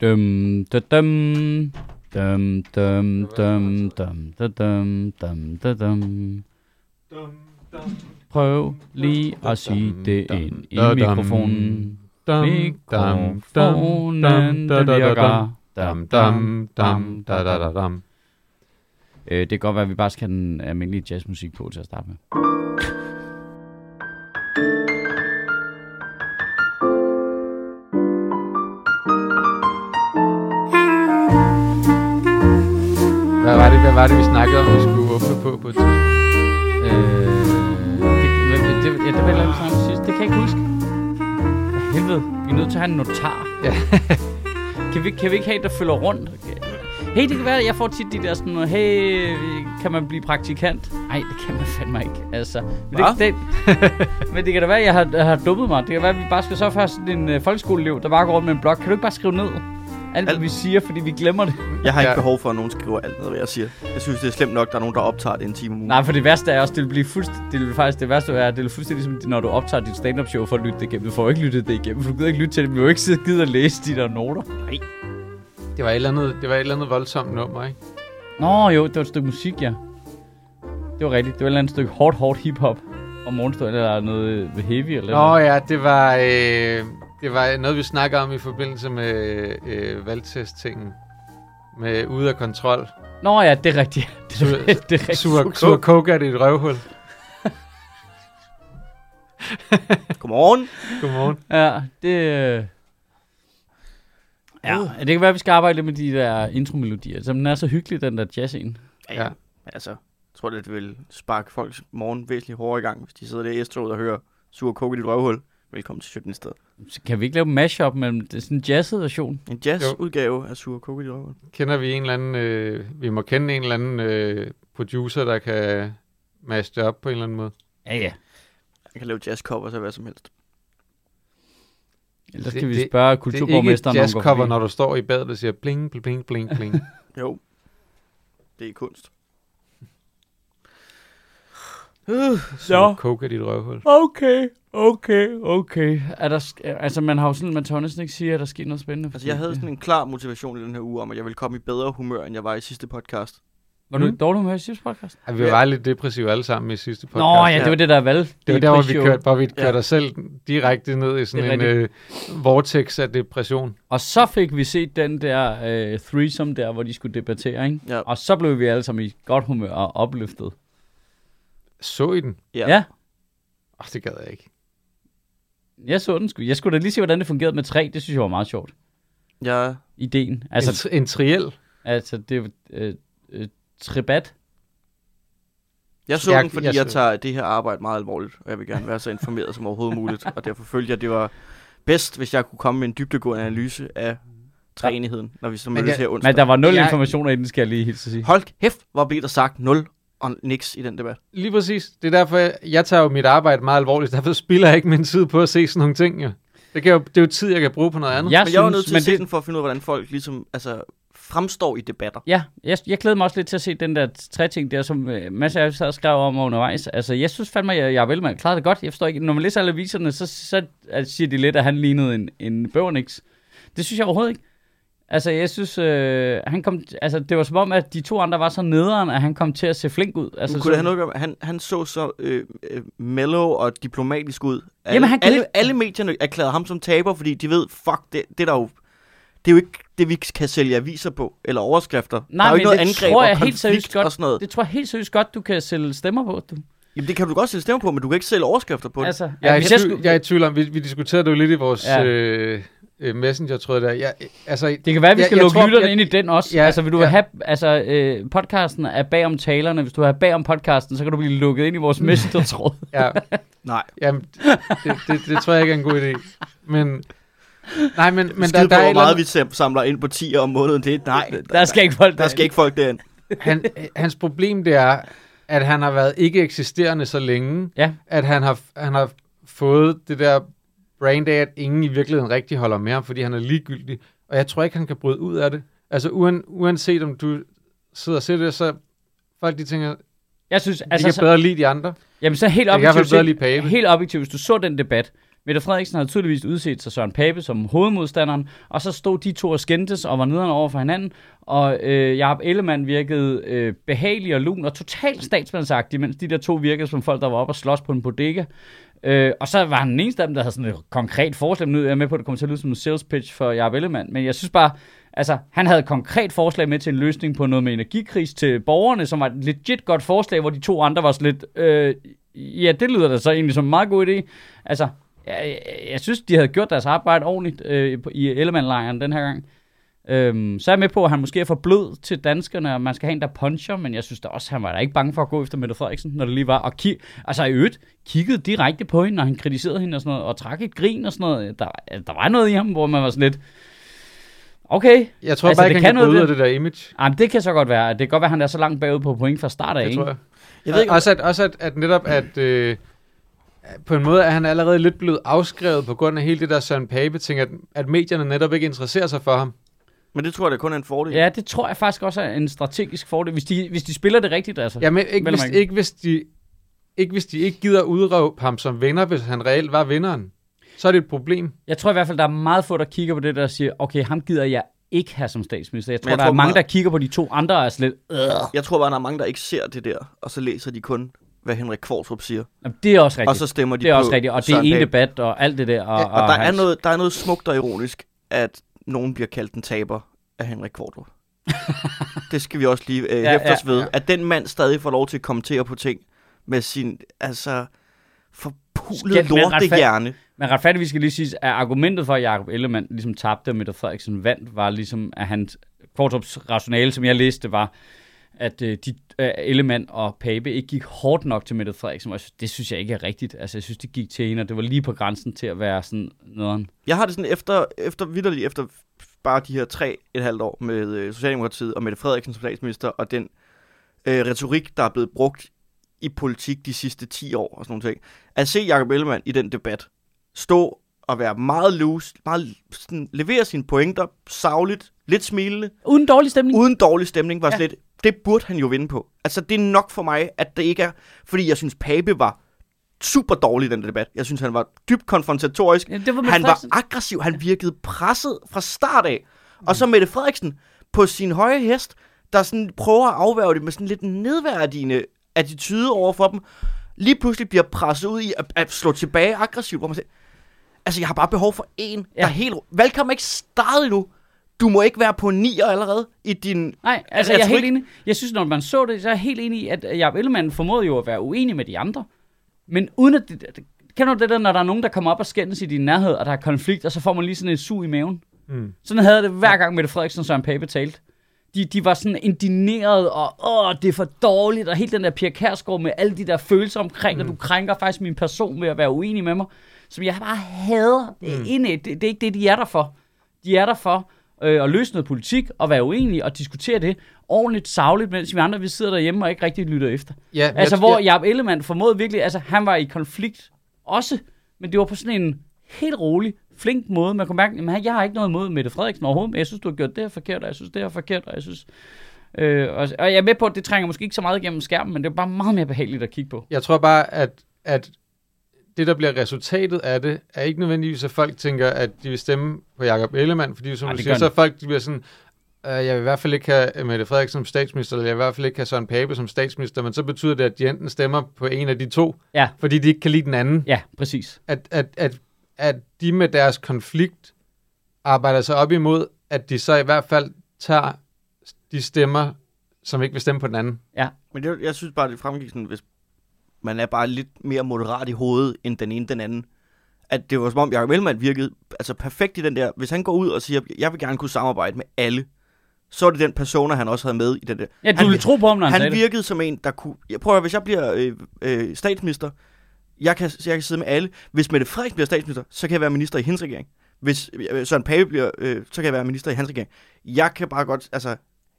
Dum, da, dum. Dum, dum, dum, dum, da, dum, dum, da, dum. Prøv lige at sige det ind i mikrofonen. Mikrofonen, den virker. Dum, dum, dum, da, da, da, dum. Øh, det kan godt være, at vi bare skal have den almindelige jazzmusik på til at starte med. Var det, vi snakkede om, vi skulle åbne på på et tidspunkt? Øh, det, det, det, ja, det var jeg snakke sidst. Det kan jeg ikke huske. Helvede, vi er nødt til at have en notar. Ja. kan, vi, kan vi ikke have der følger rundt? Hey, det kan være, at jeg får tit de der sådan noget, hey, kan man blive praktikant? Nej, det kan man fandme ikke. Altså, men, det, det, men det kan da være, at jeg har, jeg har dumpet mig. Det kan være, at vi bare skal så for sådan en uh, folkeskoleelev, der bare går rundt med en blok. Kan du ikke bare skrive ned? Alt, hvad Alt. vi siger, fordi vi glemmer det. Jeg har ikke Ja. behov for, at nogen skriver alt noget, hvad jeg siger. Jeg synes, det er slemt nok, at der er nogen, der optager det en time om ugen. Nej, for det værste er også, det vil blive fuldstændig, det vil faktisk det værste er, det vil fuldstændig ligesom, når du optager dit stand-up show for at lytte det igennem. Du får ikke lyttet det igennem, for du gider ikke lytte til det. Du vil jo ikke sidde og gide at læse de der noter. Det var et eller andet, det var et eller andet voldsomt nummer, ikke? Nå jo, det var et stykke musik, ja. Det var rigtigt. Det var et eller andet stykke hårdt, hårdt hiphop om morgenstunden, eller noget heavy, eller Nå noget. ja, det var, øh, det var noget, vi snakker om i forbindelse med øh, valgtest-tingen. Med ude af kontrol. Nå ja, det er rigtigt. Det er, det er rigtigt. Sur, sur coke er det et røvhul. Godmorgen. Godmorgen. Ja, det... øh, Ja, det kan være, at vi skal arbejde lidt med de der intromelodier. Så den er så hyggelig, den der jazz en. Ja. Altså, jeg tror, det vil sparke folks morgen væsentligt hårdere i gang, hvis de sidder der i S-toget og hører sur coke i dit røvhul. Velkommen til 17. sted. Så kan vi ikke lave en mashup mellem det er sådan en jazzet version? En jazzudgave af sur coke i dit røvhul. Kender vi en eller anden... Øh, vi må kende en eller anden øh, producer, der kan mashe det op på en eller anden måde. Ja, ja. Man kan lave jazzcovers af hvad som helst. Ellers Det- skal vi det- spørge Det er ikke kulturborgmesteren, et om han går jazzcover, forbi. når du står i badet og siger bling, bling, bling, bling. Jo, det er kunst. Uh, Sur coke er dit røvhul. Okay, okay, okay. Er der, sk- altså, man har jo sådan, man tør næsten ikke sige, at der sker noget spændende. altså, jeg havde sådan en klar motivation i den her uge om, at jeg ville komme i bedre humør, end jeg var i sidste podcast. Var du Mm. mm. dårlig med i sidste podcast? Ja, vi Ja. var lidt depressive alle sammen i sidste podcast. Nå ja, ja. det var det der valg. Det var der, hvor vi kørte, hvor vi Ja. kørte os selv direkte ned i sådan en øh, vortex af depression. Og så fik vi set den der øh, threesome der, hvor de skulle debattere, ikke? Ja. Og så blev vi alle sammen i godt humør og opløftet. Så I den? Ja. Ja. Åh, det gad jeg ikke. Jeg så den sgu. Jeg skulle da lige se, hvordan det fungerede med tre. Det synes jeg var meget sjovt. Jeg, Ideen. Altså, Altså, en, tri- en triel? altså det er øh, øh, tribat. jeg så Jeg- den, fordi jeg jeg, så- tager det her arbejde meget alvorligt, og jeg vil gerne være så informeret som overhovedet muligt. Og derfor følte jeg, at det var bedst, hvis jeg kunne komme med en dybdegående analyse af træenigheden, når vi så mødes her onsdag. Men der var nul Jeg- informationer i den, skal jeg lige hilse at sige. Hold kæft, hvor blev der sagt nul og niks i den debat. Lige præcis. Det er derfor, jeg, jeg tager jo mit arbejde meget alvorligt. Derfor spilder jeg ikke min tid på at se sådan nogle ting. Jo. Det, kan jo, det er jo tid, jeg kan bruge på noget andet. Jeg Men jeg var synes, nødt til at se det, den for at finde ud af, hvordan folk ligesom, altså, fremstår i debatter. Ja, jeg, jeg glæder mig også lidt til at se den der tre ting der, som øh, masser af jer sad skrev om undervejs. Altså, jeg synes fandme, jeg, jeg er vel med klarede det godt. Jeg forstår ikke, når man læser alle aviserne, så, så altså, siger de lidt, at han lignede en, en bøvernix. Det synes jeg overhovedet ikke. Altså, jeg synes, øh, han kom, altså, det var som om, at de to andre var så nederen, at han kom til at se flink ud. Altså, kunne så- det have noget han, han så så øh, øh, mellow og diplomatisk ud. Alle, Jamen, han alle, ikke- alle medierne erklærede ham som taber, fordi de ved, fuck, det, det er der jo... Det er jo ikke det, vi kan sælge aviser på, eller overskrifter. Nej, der er jo men ikke noget det angreb tror og jeg helt seriøst godt. og sådan noget. Det tror jeg helt seriøst godt, du kan sælge stemmer på. Du. Jamen, det kan du godt sælge stemmer på, men du kan ikke sælge overskrifter på det. Altså, Jeg er, jeg tvivl, skulle, jeg er i tvivl om, vi, vi diskuterede det jo lidt i vores Ja. ja. Øh, øh, messenger-tråd der. Jeg, altså, Det kan være, at vi Jeg- skal jeg lukke tror- lytterne jeg- ind i den også. Ja, altså, vil du ja. have, altså, øh, podcasten er bag om talerne. Hvis du har bag om podcasten, så kan du blive lukket ind i vores messenger-tråd. ja, Nej. jamen, det, det, det, tror jeg ikke er en god idé. Men, nej, men, men Men der, der, der, på, er hvor et meget eller vi sam- samler ind på 10 om måneden. Det, nej, der skal ikke folk der skal ikke folk derind. han, hans problem det er, at han har været ikke eksisterende så længe, Ja. at han har, han har fået det der brain af, at ingen i virkeligheden rigtig holder med ham, fordi han er ligegyldig. Og jeg tror ikke, han kan bryde ud af det. Altså uan, uanset om du sidder og ser det, så folk de tænker, Jeg synes, de altså, kan så, bedre lide de andre. jamen, så helt objektivt, bedre lide Pape. helt objektivt, hvis du så den debat, Mette Frederiksen havde tydeligvis udset sig Søren Pape som hovedmodstanderen, og så stod de to og skændtes og var nederne over for hinanden, og øh, Jacob Ellemann virkede øh, behagelig og lun og totalt statsmandsagtig, mens de der to virkede som folk, der var oppe og slås på en bodega. Øh, og så var han den eneste af dem, der havde sådan et konkret forslag. Nu er jeg med på, at det kommer til at lyde som en sales pitch for Jacob Ellemann, men jeg synes bare, altså, han havde et konkret forslag med til en løsning på noget med energikris til borgerne, som var et legit godt forslag, hvor de to andre var sådan lidt, øh, ja, det lyder da så egentlig som en meget god idé. Altså, jeg, jeg, jeg synes, de havde gjort deres arbejde ordentligt øh, i Ellemann-lejren den her gang. Øhm, så er jeg med på, at han måske er for blød til danskerne, og man skal have en, der puncher, men jeg synes da også, at han var da ikke bange for at gå efter Mette Frederiksen, når det lige var. Og ki- altså i øvrigt, kiggede direkte på hende, når han kritiserede hende og sådan noget, og trak et grin og sådan noget. Der, der var noget i ham, hvor man var sådan lidt, okay, Jeg tror Altså, bare det ikke, kan han kan ud af det. det der image. Jamen, det kan så godt være. Det kan godt være, at han er så langt bagud på point fra start af, Det ikke? tror jeg. Jeg ved ikke, også at, også at, at netop, at øh, på en måde er han allerede lidt blevet afskrevet på grund af hele det der Søren Pape ting, at, at medierne netop ikke interesserer sig for ham. Men det tror jeg, det kun er en fordel. Ja, det tror jeg faktisk også er en strategisk fordel, hvis de, hvis de spiller det rigtigt, altså. Ja, men ikke hvis, ikke, hvis de, ikke hvis de ikke gider udråbe ham som vinder, hvis han reelt var vinderen. Så er det et problem. Jeg tror i hvert fald, der er meget få, der kigger på det, der siger, okay, ham gider jeg ikke have som statsminister. Jeg tror, jeg der tror er mange, meget- der kigger på de to andre og er lidt, øh. Jeg tror bare, der er mange, der ikke ser det der, og så læser de kun, hvad Henrik Kvartrup siger. Jamen, det er også rigtigt. Og så stemmer de det er på også rigtigt, og det er en debat og alt det der. Og, Ja, og der, er noget, der er noget smukt og ironisk, at nogen bliver kaldt en taber af Henrik Kvartrup. det skal vi også lige øh, Ja, hæfte ja, os ved. ja. At den mand stadig får lov til at kommentere på ting med sin, altså, med lortehjerne. Men retfærdigvis skal lige sige, at argumentet for, at Jacob Ellemann ligesom tabte, og Mette Frederiksen vandt, var ligesom, at hans Kvartrups rationale, som jeg læste, var, at øh, de, øh, Ellemann og Pape ikke gik hårdt nok til Mette Frederiksen. Og det synes jeg ikke er rigtigt. Altså, jeg synes, de gik til hende, og det var lige på grænsen til at være sådan noget. Jeg har det sådan efter, efter vidderligt, efter bare de her tre et halvt år med øh, Socialdemokratiet og Mette Frederiksen som statsminister, og den øh, retorik, der er blevet brugt i politik de sidste 10 år og sådan nogle ting. At se Jacob Ellemann i den debat stå og være meget loose, meget sådan, levere sine pointer savligt, lidt smilende, Uden dårlig stemning. uden dårlig stemning, var ja. slet, det burde han jo vinde på. Altså, det er nok for mig, at det ikke er, fordi jeg synes, Pape var super dårlig i den debat. Jeg synes, han var dybt konfrontatorisk. Ja, var han var Frederiksen. aggressiv, han virkede presset fra start af. Og så Mette Frederiksen på sin høje hest, der sådan prøver at afværge det med sådan lidt nedværdigende attitude over for dem, lige pludselig bliver presset ud i at, at slå tilbage aggressivt, hvor man siger, altså jeg har bare behov for en, ja. Der er helt... Valgkampen er ikke startet endnu. Du må ikke være på en nier allerede i din... Nej, altså jeg jeg er helt ikke- enig. Jeg synes, når man så det, så er jeg helt enig i, at Jacob Ellemann formåede jo at være uenig med de andre. Men uden at... Det, det, kender du det der, når der er nogen, der kommer op og skændes i din nærhed, og der er konflikt, og så får man lige sådan et sug i maven? Mm. Sådan havde jeg det hver gang Mette Frederiksen og Søren Pape talte. De, de var sådan indineret, og åh, det er for dårligt, og helt den der Pia Kærsgaard med alle de der følelser omkring, mm. og du krænker faktisk min person ved at være uenig med mig, som jeg bare hader. Det er, mm. det, det er ikke det, de er der for. De er der for øh, at løse noget politik, og være uenige, og diskutere det ordentligt, savligt, mens vi andre vi sidder derhjemme og ikke rigtig lytter efter. Ja, Altså, jeg, hvor jeg, Jacob Ellemann formåede virkelig, altså han var i konflikt også, men det var på sådan en helt rolig, flink måde. Man kunne mærke, at jeg har ikke noget imod Mette Frederiksen overhovedet, men jeg synes, du har gjort det her forkert, og jeg synes, det her er forkert, og jeg synes... Øh, og, og jeg er med på, at det trænger måske ikke så meget igennem skærmen, men det er bare meget mere behageligt at kigge på. jeg tror bare, at, at det, der bliver resultatet af det, er ikke nødvendigvis, at folk tænker, at de vil stemme på Jacob Ellemann, fordi som Ej, du siger, så er folk, de bliver sådan, øh, jeg vil i hvert fald ikke have Mette Frederiksen som statsminister, eller jeg vil i hvert fald ikke have Søren Pape som statsminister, men så betyder det, at de enten stemmer på en af de to, Ja. fordi de ikke kan lide den anden. Ja, præcis. At, at, at, at de med deres konflikt arbejder sig op imod, at de så i hvert fald tager de stemmer, som ikke vil stemme på den anden. Men det, jeg synes bare, det fremgik sådan, hvis man er bare lidt mere moderat i hovedet, end den ene den anden. At det var som om, Jacob Ellemann virkede altså perfekt i den der. Hvis han går ud og siger, jeg vil gerne kunne samarbejde med alle, så er det den persona, han også havde med i den der. Ja, du Han- ville tro på ham, når han, Han sagde det. virkede som en, der kunne... Jeg prøver, hvis jeg bliver øh, øh, statsminister, jeg kan, jeg kan sidde med alle. Hvis Mette Frederiksen bliver statsminister, så kan jeg være minister i hendes regering. Hvis øh, Søren Pape bliver, øh, så kan jeg være minister i hans regering. Jeg kan bare godt, altså...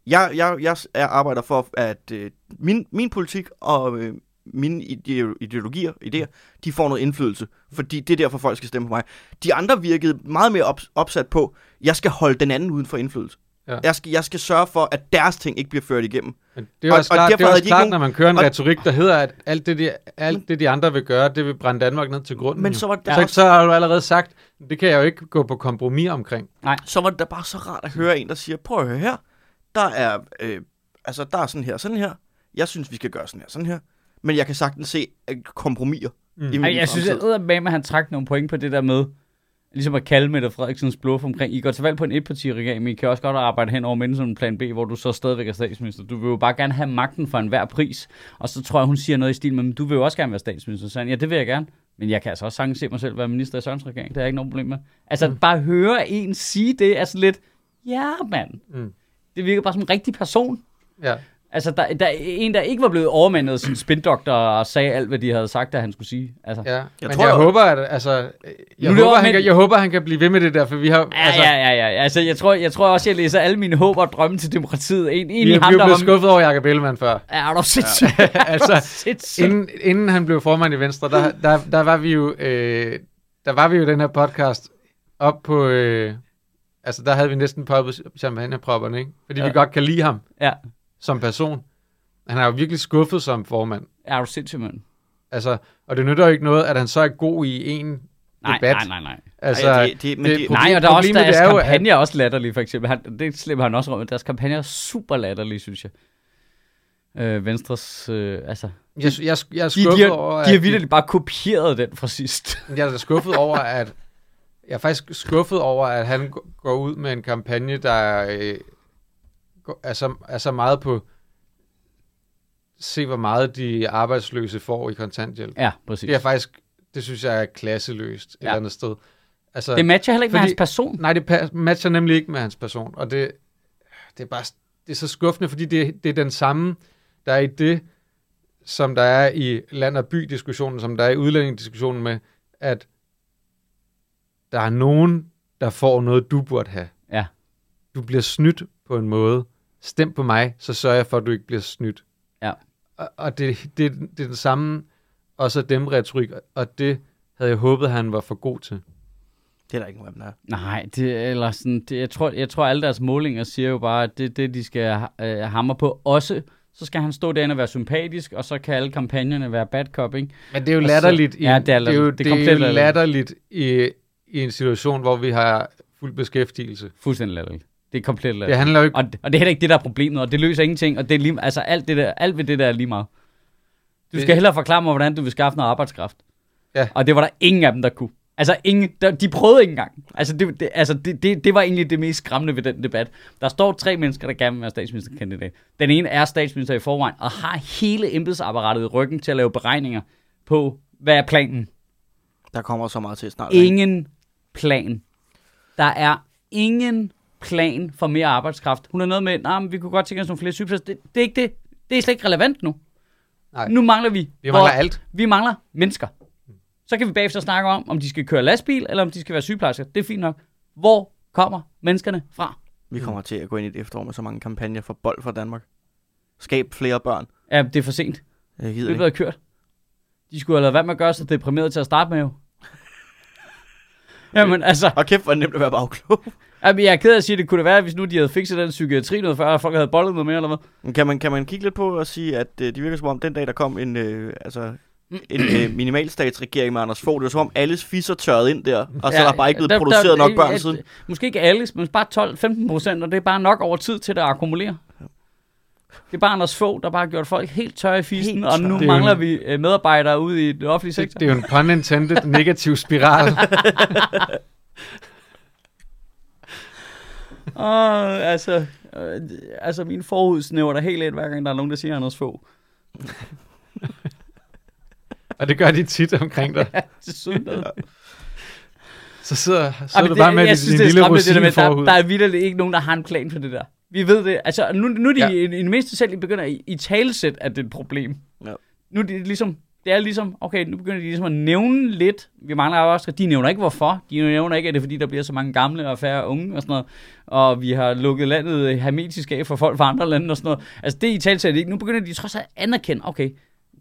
Jeg, jeg, jeg er arbejder for, at øh, min, min politik og øh, mine ide- ideologier, idéer, de får noget indflydelse. Fordi det er derfor, folk skal stemme på mig. De andre virkede meget mere op, opsat på, jeg skal holde den anden uden for indflydelse. Ja. Jeg, skal, jeg skal sørge for, at deres ting ikke bliver ført igennem. Men det er Og- også og klart, det er også de ikke klart nogen- når man kører en og- retorik, der hedder, at alt det, de, alt det, de andre vil gøre, det vil brænde Danmark ned til grunden. Men jo. så var, der så, også, så har du allerede sagt, det kan jeg jo ikke gå på kompromis omkring. så var det da bare så rart at høre en, der siger, prøv at høre her, der er, øh, altså, der er sådan her, sådan her. Jeg synes, vi skal gøre sådan her, sådan her. Men jeg kan sagtens se kompromiser. Mm. i Ej, jeg synes, at med, at han trak nogle point på det der med, ligesom at kalde Mette Frederiksens bluff omkring, I går til valg på en etpartiregering, men I kan også godt arbejde hen over med som en plan B, hvor du så stadigvæk er statsminister. Du vil jo bare gerne have magten for enhver pris. Og så tror jeg, hun siger noget i stil med, men du vil jo også gerne være statsminister. Så han, ja, det vil jeg gerne. Men jeg kan altså også sagtens se mig selv være minister i Sørens regering. Det er jeg ikke noget problem med. Altså, mm. bare høre en sige det er sådan lidt, ja, mand. Mm. Det virker bare som en rigtig person. Ja. Altså, der, der er en, der ikke var blevet overmandet af sin spindoktor og sagde alt, hvad de havde sagt, at han skulle sige. Altså, Ja, Jeg jeg men tror jeg jo- håber, at, altså, jeg, Nu er håber, over han med- kan, jeg håber, han kan blive ved med det der, for vi har, Ja, altså, ja, ja, ja. Altså, jeg tror, jeg tror også, jeg læser alle mine håb og drømme til demokratiet. En, en vi, i ham, vi er var... skuffet over Jacob Ellemann før. Ja, er du sindssygt? altså, sindssygt. inden, inden han blev formand i Venstre, der, der, der var vi jo, øh, der var vi jo den her podcast op på, øh, altså der havde vi næsten poppet champagnepropperne, ikke? Fordi ja. Ja. vi godt kan lide ham Ja, som person. Han er jo virkelig skuffet som formand. er du sindssygt, mand? Altså, og det nytter jo ikke noget, at han så er god i en Nej, debat. nej, nej, nej. Altså, Ej, det- det- men det- Nej, og der er også deres det er jo, kampagne er også latterlig, for eksempel. Han, det slipper han også om. Deres kampagne er super latterlig, synes jeg. Øh, Venstres, øh, altså... Jeg, jeg, jeg er De, de, skuffet har, over, de har at virkelig bare kopieret den fra sidst. Jeg er da skuffet over, at jeg er faktisk skuffet over, at han går ud med en kampagne, der øh, er, så, er så meget på se, hvor meget de arbejdsløse får i kontanthjælp. Ja, præcis. Det er faktisk, det synes jeg er klasseløst et Ja. eller andet sted. Altså, Det matcher heller ikke med Fordi- hans person. nej, det matcher nemlig ikke med hans person, og det, det er bare det er så skuffende, fordi det, det er den samme, der er i det, som der er i land- og by-diskussionen, som der er i udlændingediskussionen med, at der er nogen, der får noget, du burde have. Ja. Du bliver snydt på en måde. Stem på mig, så sørger jeg for, at du ikke bliver snydt. Ja. Og, og det, det, det er den samme, og så dem retorik, og det havde jeg håbet, han var for god til. Det er der ikke nogen der er. Nej, det, eller sådan, det, jeg, tror, jeg tror, alle deres målinger siger jo bare, at det det, de skal øh, hamre på. Også, så skal han stå derinde og være sympatisk, og så kan alle kampagnerne være bad cop, ikke? Men det er jo Og så- latterligt, i, ja, det er det er jo, latterligt. Det er er latterligt i, i en situation, hvor vi har fuld beskæftigelse. Fuldstændig latterligt. Det er komplet Det latterligt. handler jo ikke... Og, og det er heller ikke det, der er problemet, og det løser ingenting, og det er lige, altså alt, det der, alt ved det der er lige meget. Du Det- skal hellere forklare mig, hvordan du vil skaffe noget arbejdskraft. Ja. Og det var der ingen af dem, der kunne. Altså, ingen, der, de prøvede ikke engang. Altså, det, det, altså det, det, det var egentlig det mest skræmmende ved den debat. Der står tre mennesker, der gerne vil være statsministerkandidat. Den ene er statsminister i forvejen, og har hele embedsapparatet i ryggen til at lave beregninger på, hvad er planen. Der kommer så meget til snart. ikke? Ingen plan. Der er ingen plan for mere arbejdskraft. Hun er noget med, nah, men vi kunne godt tænke os nogle flere sygeplejersker. Det, det er ikke det. Det er slet ikke relevant nu. Nej. Nu mangler vi. Vi mangler hvor- alt. Vi mangler mennesker. Så kan vi bagefter snakke om, om de skal køre lastbil, eller om de skal være sygeplejersker. Det er fint nok. Hvor kommer menneskerne fra? Vi kommer til at gå ind i et efterår med så mange kampagner for bold fra Danmark. Skab flere børn. Ja, det er for sent. Jeg gider ikke. er kørt. De skulle have lavet være med at gøre sig deprimeret til at starte med jo. Jamen altså, Og kæft, hvor det nemt at være bagklog. Jamen, jeg er ked af at sige, at det kunne det være, hvis nu de havde fikset den psykiatri noget før, og folk havde bollet noget mere, eller hvad? Men Kan man, kan man kigge lidt på og sige, at øh, det virker som om, den dag, der kom en, øh, altså, en øh, minimalstatsregering med Anders Fogh, det var som om alles fisser tørrede ind der, og så ja, er der bare ikke blevet der- produceret der- nok børn øh, siden. Måske ikke alle, men bare 12-15 procent, og det er bare nok over tid til det at akkumulere. Det er bare Anders Fogh, der bare har gjort folk helt tørre i fisen, og nu. Det er mangler en- vi øh, medarbejdere ude i det offentlige Det, sektor. det er jo en pun intended negativ spiral. Og altså, øh, altså min forhud snæver der helt ind, hver gang der er nogen, der siger Anders Fogh. og det gør de tit omkring dig. Det er synd noget. Så sidder, så Ej, er du bare med jeg din, synes, din det lille skræmmende, det der der, der er vildt ikke nogen, der har en plan for det der. Vi ved det. Altså, nu, nu er de Ja. ja. i, i det mindste selv begynder i, i talesæt, at det er et problem. Ja. Nu er det ligesom, det er ligesom, okay, nu begynder de ligesom at nævne lidt. Vi mangler arbejdskraft. de nævner ikke hvorfor. De nævner ikke, at det er fordi, der bliver så mange gamle og færre unge og sådan noget. Og vi har lukket landet hermetisk af for folk fra andre lande og sådan noget. Altså det er i talesæt ikke. Nu begynder de trods alt at anerkende, okay,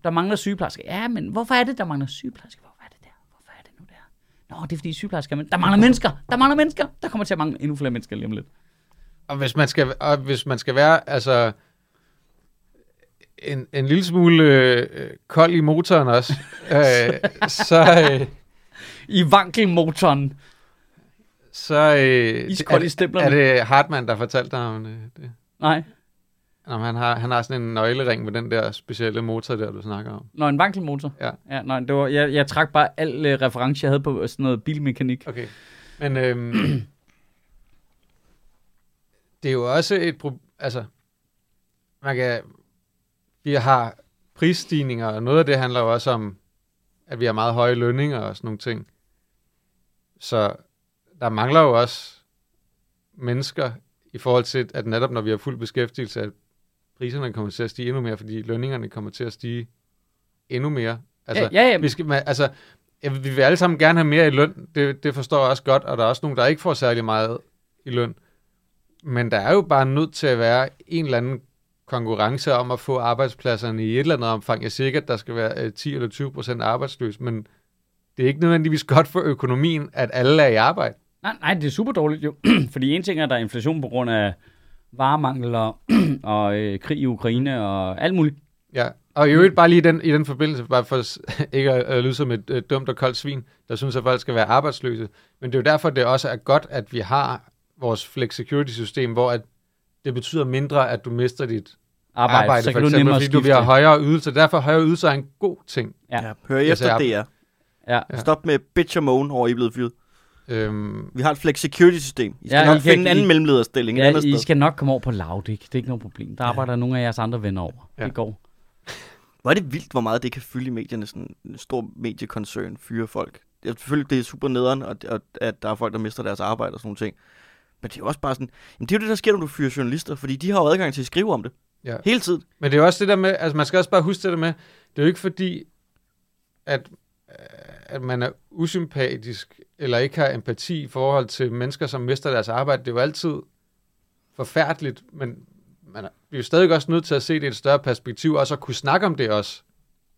der mangler sygeplejersker. Ja, men hvorfor er det, der mangler sygeplejersker? Hvorfor er det der? Hvorfor er det nu der? Nå, det er fordi sygeplejersker, men der mangler mennesker. Der mangler mennesker. Der kommer til at mangle endnu flere mennesker lige om lidt. Og hvis man skal, og hvis man skal være altså, en, en lille smule øh, kold i motoren også, øh, så, øh, I vankelmotoren. så øh, Iskold er, i stemplerne. er det Hartmann, der fortalte dig om det? det? Nej. Nå, han, har, han har sådan en nøglering med den der specielle motor der, du snakker om. Nå, en vankelmotor. Ja. ja nej, det var, jeg, jeg trak bare al uh, reference, jeg havde på sådan noget bilmekanik. Okay. Men øhm, det er jo også et problem, altså, man kan, vi har prisstigninger, og noget af det handler jo også om, at vi har meget høje lønninger og sådan nogle ting. Så der mangler jo også mennesker i forhold til, at netop når vi har fuld beskæftigelse, at priserne kommer til at stige endnu mere, fordi lønningerne kommer til at stige endnu mere. Altså, ja, ja, ja. vi skal, man, altså, vi vil alle sammen gerne have mere i løn, det, det forstår jeg også godt, og der er også nogen, der ikke får særlig meget i løn. Men der er jo bare nødt til at være en eller anden konkurrence om at få arbejdspladserne i et eller andet omfang. Jeg siger ikke, at der skal være øh, 10 eller 20 procent arbejdsløs, men det er ikke nødvendigvis godt for økonomien, at alle er i arbejde. Nej, nej, det er super dårligt jo. Fordi en ting er, at der er inflation på grund af varemangel og, og øh, krig i Ukraine og alt muligt. Ja, og i øvrigt bare lige i den, i den forbindelse, bare for ikke at lyde som et øh, dumt og koldt svin, der synes, at folk skal være arbejdsløse. Men det er jo derfor, det også er godt, at vi har vores flex security system, hvor at det betyder mindre, at du mister dit Arbejde, arbejde, så for kan du eksempel, nemmere fordi du skifte. vil have højere ydelser. Derfor er højere ydelser en god ting. Ja. Ja. Hør Altså, efter, jeg- det er. Ja. Stop med bitch og moan over, I er blevet fyret. Øhm, Vi har et flex security system. I skal Ja, ja, nok I finde en anden I- mellemlederstilling Ja, I skal nok komme over på Laudik. Det er ikke noget problem. Der arbejder nogle af jeres andre venner over. Ja. Det går. Hvor er det vildt, hvor meget det kan fylde i medierne, sådan en stor mediekoncern fyre folk. Det er selvfølgelig, det er super nederen, og, og, at der er folk, der mister deres arbejde og sådan nogle ting. Men det er jo også bare sådan, jamen det er jo det, der sker, når du fyrer journalister, fordi de har jo adgang til at skrive om det. Ja. Hele tiden. Men det er jo også det der med, altså man skal også bare huske det der med, det er jo ikke fordi, at, at man er usympatisk, eller ikke har empati i forhold til mennesker, som mister deres arbejde. Det er jo altid forfærdeligt, men man er, vi er jo stadig også nødt til at se det i et større perspektiv, og så kunne snakke om det også.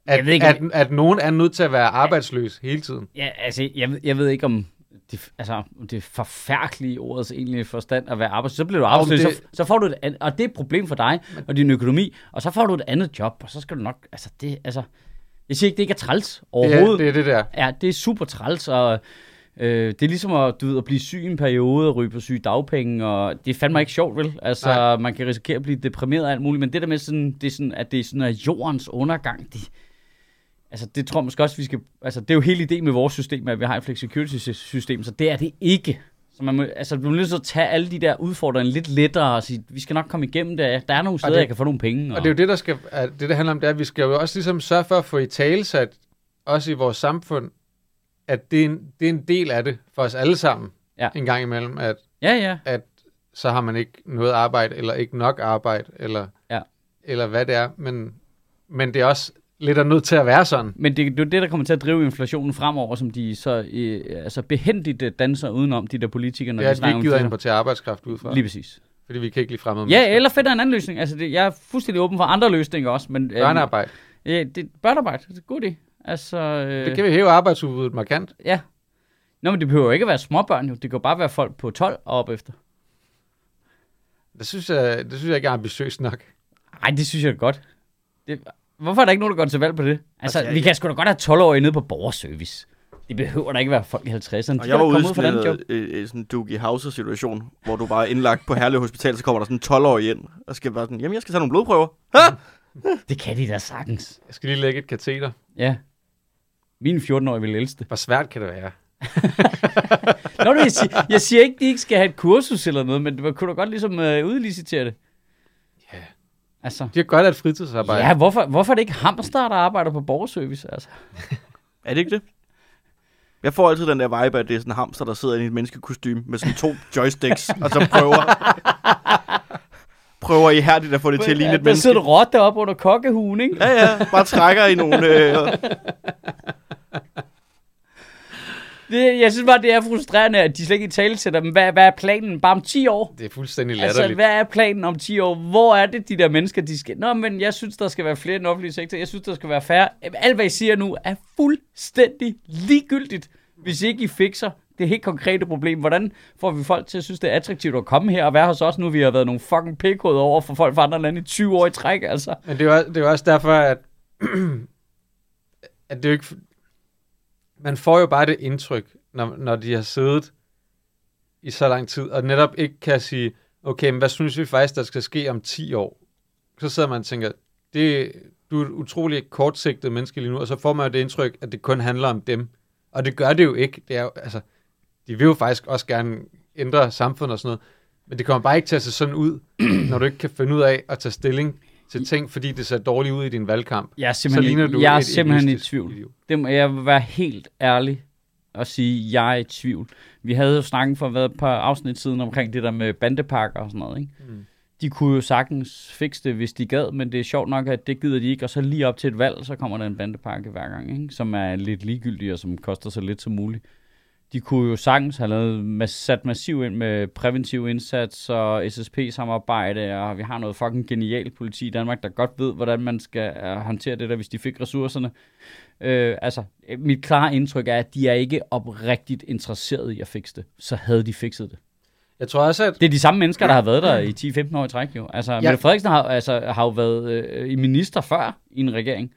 At, Jeg ved ikke, at, at nogen er nødt til at være arbejdsløs hele tiden. Ja, altså, jeg, jeg ved ikke om det, altså, det forfærdelige ordets egentlige forstand at være arbejdsløs. Så bliver du arbejdsløs, det- så, så får du et andet, og det er et problem for dig og din økonomi, og så får du et andet job, og så skal du nok, altså det, altså, jeg siger ikke, det ikke er træls Det er, overhovedet. det er det der. Ja, det er super træls, og øh, det er ligesom at, du ved, at blive syg en periode og ryge på syge dagpenge, og det er fandme ikke sjovt, vel? Altså, Nej. Man kan risikere at blive deprimeret og alt muligt, men det der med sådan, det er sådan, at det er sådan, at jordens undergang, det, altså det tror jeg måske også, vi skal, altså det er jo hele ideen med vores system, at vi har et flex security system, så det er det ikke. Så man må, altså, du er nødt til at tage alle de der udfordringer lidt lettere og sige, vi skal nok komme igennem det. Der er nogle steder, det- jeg kan få nogle penge. Og det er jo det, der skal, det, det handler om, det er, at vi skal jo også ligesom sørge for at få i talesat, også i vores samfund, at det er, en, det er en del af det for os alle sammen, Ja. en gang imellem, at, Ja, ja. at så har man ikke noget arbejde, eller ikke nok arbejde, eller, Ja. eller hvad det er, men, men det er også lidt er nødt til at være sådan. Men det, det er det, der kommer til at drive inflationen fremover, som de så øh, altså behendigt øh, danser udenom, de der politikere, når er, de at vi ikke gider importere arbejdskraft ud fra, Lige præcis. fordi vi kan ikke lide fremmede Ja, eller finder en anden løsning. Altså, det, jeg er fuldstændig åben for andre løsninger også. Men, øh, Børnearbejde. Ja, det børnearbejde. Det er god idé. Altså, øh, Det kan vi hæve arbejdsudbuddet markant. Ja. Nå, men det behøver jo ikke at være småbørn, jo. Det kan bare være folk på 12 og op efter. Det synes jeg, det synes jeg ikke er ambitiøst nok. Nej, det synes jeg er godt. Det, hvorfor er der ikke nogen, der går til valg på det? Altså, Altså, jeg- vi kan sgu da godt have 12-årige nede på borgerservice. Det behøver da ikke være folk i 50'erne. Og De jeg var da ude komme i ud for sådan en, øh, sådan en Doogie Howser-situation, hvor du bare er indlagt på Herlev Hospital, så kommer der sådan en 12-årig ind, og skal bare sådan, jamen jeg skal tage nogle blodprøver. Ha! Det kan de da sagtens. Jeg skal lige lægge et kateter. Ja. Min 14-årige vil det. Hvor svært kan det være? Nå, du, jeg, siger, jeg siger ikke, de ikke skal have et kursus eller noget, men det kunne du godt ligesom øh, udlicitere det. Altså, De har godt af et fritidsarbejde. ja, hvorfor, hvorfor er det ikke hamster, der arbejder på borgerservice? Altså? Er det ikke det? Jeg får altid den der vibe, at det er sådan en hamster, der sidder i et menneskekostyme med sådan to joysticks, og så prøver, prøver ihærdigt at få det til at ligne et der menneske. sidder en rotte op under kokkehuen, ikke? Ja, ja, bare trækker i nogle... Øh, Det, jeg synes bare, det er frustrerende, at de slet ikke tale til dem. Hvad, hvad er planen bare om 10 år? Det er fuldstændig Altså, latterligt. hvad er planen om 10 år? Hvor er det, de der mennesker, de skal... Nå, men jeg synes, der skal være flere i den offentlige sektor. Jeg synes, der skal være færre. Alt, hvad I siger nu, er fuldstændig ligegyldigt, hvis ikke I fikser det helt konkrete problem. Hvordan får vi folk til at synes, det er attraktivt at komme her og være hos os, nu vi har været nogle fucking pikhoveder over for folk fra andre lande i 20 år i træk, altså. Men er, det er jo også derfor, at, at det er jo ikke... Man får jo bare det indtryk, når, når de har siddet i så lang tid, og netop ikke kan sige, okay, men hvad synes vi faktisk, der skal ske om 10 år? Så sidder man og tænker, det, du er et utrolig kortsigtet menneske lige nu, og så får man jo det indtryk, at det kun handler om dem. Og det gør det jo ikke. Det er jo, altså, de vil jo faktisk også gerne ændre samfundet og sådan noget, men det kommer bare ikke til at se sådan ud, når du ikke kan finde ud af at tage stilling til ting, fordi det ser dårligt ud i din valgkamp. Jeg er Så simpelthen, ligner du jeg er et simpelthen i tvivl. idiot. Det må jeg vil være helt ærlig og sige, jeg er i tvivl. Vi havde jo snakket for hvad, et par afsnit siden omkring det der med bandepakker og sådan noget. Ikke? Mm. De kunne jo sagtens fikse det, hvis de gad, men det er sjovt nok, at det gider de ikke. Og så lige op til et valg, så kommer der en bandepakke hver gang, ikke? som er lidt ligegyldig og som koster så lidt som muligt. De kunne jo sagtens have lavet, sat massiv ind med præventiv indsats og SSP-samarbejde, og vi har noget fucking genialt politi i Danmark, der godt ved, hvordan man skal uh, håndtere det der, hvis de fik ressourcerne. Øh, altså, øh, mit klare indtryk er, at de er ikke oprigtigt interesserede i at fikse det. Så havde de fikset det. Jeg tror også, at Det er de samme mennesker, der har været der i 10-15 år i træk, jo. Altså, ja. Mette Frederiksen har, altså, har jo været øh, i minister før i en regering.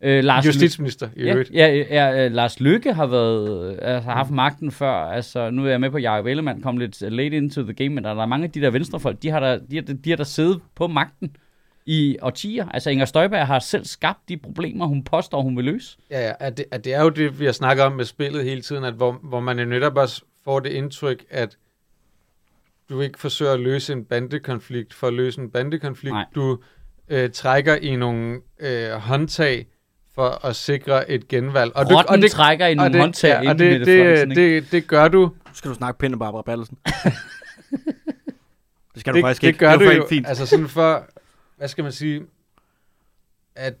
Øh, Lars justitsminister i Ja, øvrigt. ja, ja, øh, Lars Lykke har været, altså, har haft magten før. Altså, nu er jeg med på, at Jacob Ellemann kom lidt late into the game, men der er mange af de der venstrefolk, de har der, de har, de har der siddet på magten i årtier. Altså, Inger Støjberg har selv skabt de problemer, hun påstår, hun vil løse. Ja, ja at det, at det er jo det, vi har snakket om med spillet hele tiden, at hvor, hvor man jo netop også får det indtryk, at du ikke forsøger at løse en bandekonflikt for at løse en bandekonflikt. Nej. Du øh, trækker i nogle øh, håndtag for at sikre et genvalg. Og, Rotten det, trækker i og nogle det, håndtag ja, ind og i det, det, det, det gør du. Nu skal du snakke pænt om Barbara Bertelsen. det skal du det, faktisk det ikke. gør det du var jo, fint. altså sådan for, hvad skal man sige, at,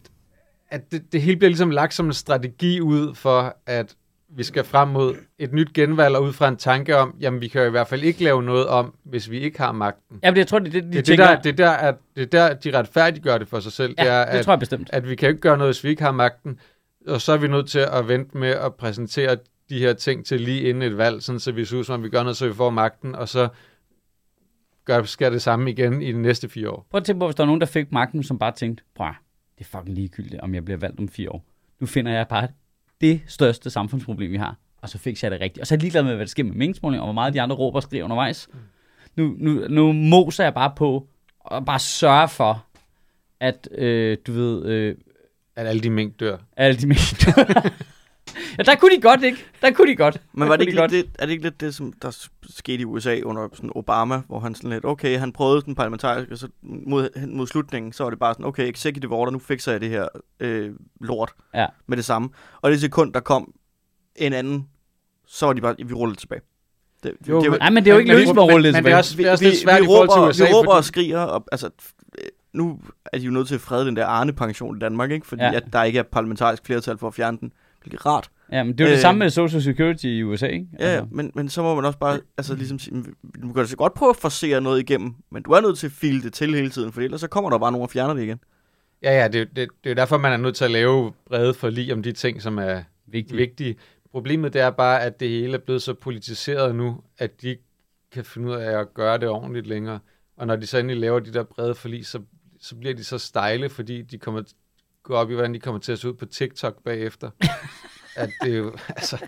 at det, det hele bliver ligesom lagt som en strategi ud for, at vi skal frem mod et nyt genvalg, og ud fra en tanke om, jamen vi kan jo i hvert fald ikke lave noget om, hvis vi ikke har magten. Ja, men jeg tror, det er det, de Det er, det, tænker. der, det, er der, at, det er der, de retfærdiggør det for sig selv. ja, det er, det at, tror jeg bestemt. at vi kan ikke gøre noget, hvis vi ikke har magten, og så er vi nødt til at vente med at præsentere de her ting til lige inden et valg, sådan så vi som om, vi gør noget, så vi får magten, og så gør, skal det samme igen i de næste fire år. Prøv at tænke på, hvis der var nogen, der fik magten, som bare tænkte, prøv at, det er fucking ligegyldigt, om jeg bliver valgt om fire år. Nu finder jeg bare det største samfundsproblem, vi har, og så fik jeg det rigtigt. Og så er jeg ligeglad med, hvad der sker med meningsmåling, og hvor meget de andre råber og skriver undervejs. Nu, nu, nu moser jeg bare på, og bare sørge for, at, øh, du ved, øh, At alle de mink dør. alle de mængder... ja, der kunne de godt, ikke? Der kunne de godt. Men var det ikke de lidt det, er det ikke lidt det, som der skete i USA under sådan Obama, hvor han sådan lidt, okay, han prøvede den parlamentariske, så mod, hen mod slutningen, så var det bare sådan, okay, executive order, nu fikser jeg det her øh, lort Ja. med det samme. Og det sekund, der kom en anden, så var de bare, vi rullede tilbage. Det, Jo, det, men- Nej, men det er jo ikke med at rulle det men det er tilbage. også- det er lidt svært vi, i til råber, USA, vi råber fordi- og skriger, og, altså, nu er de jo nødt til at frede den der Arne-pension i Danmark, ikke? fordi Ja. ja. at der ikke er parlamentarisk flertal for at fjerne den. Rart. Ja, men det er jo det Øh, samme med Social Security i USA, ikke? Ja, ja, men, men så må man også bare altså, ligesom sige, "Men du kan altså godt prøve at forsere noget igennem, men du er nødt til at file det til hele tiden, for ellers så kommer der bare nogen og fjerner det igen. Ja, ja, det, det, det er jo derfor, man er nødt til at lave brede forlig om de ting, som er Vigtigt. vigtige. Problemet det er bare, at det hele er blevet så politiseret nu, at de ikke kan finde ud af at gøre det ordentligt længere. Og når de så endelig laver de der brede forlig, så, så bliver de så stejle, fordi de kommer gå op i, hvordan de kommer til at se ud på TikTok bagefter. at det er jo, altså,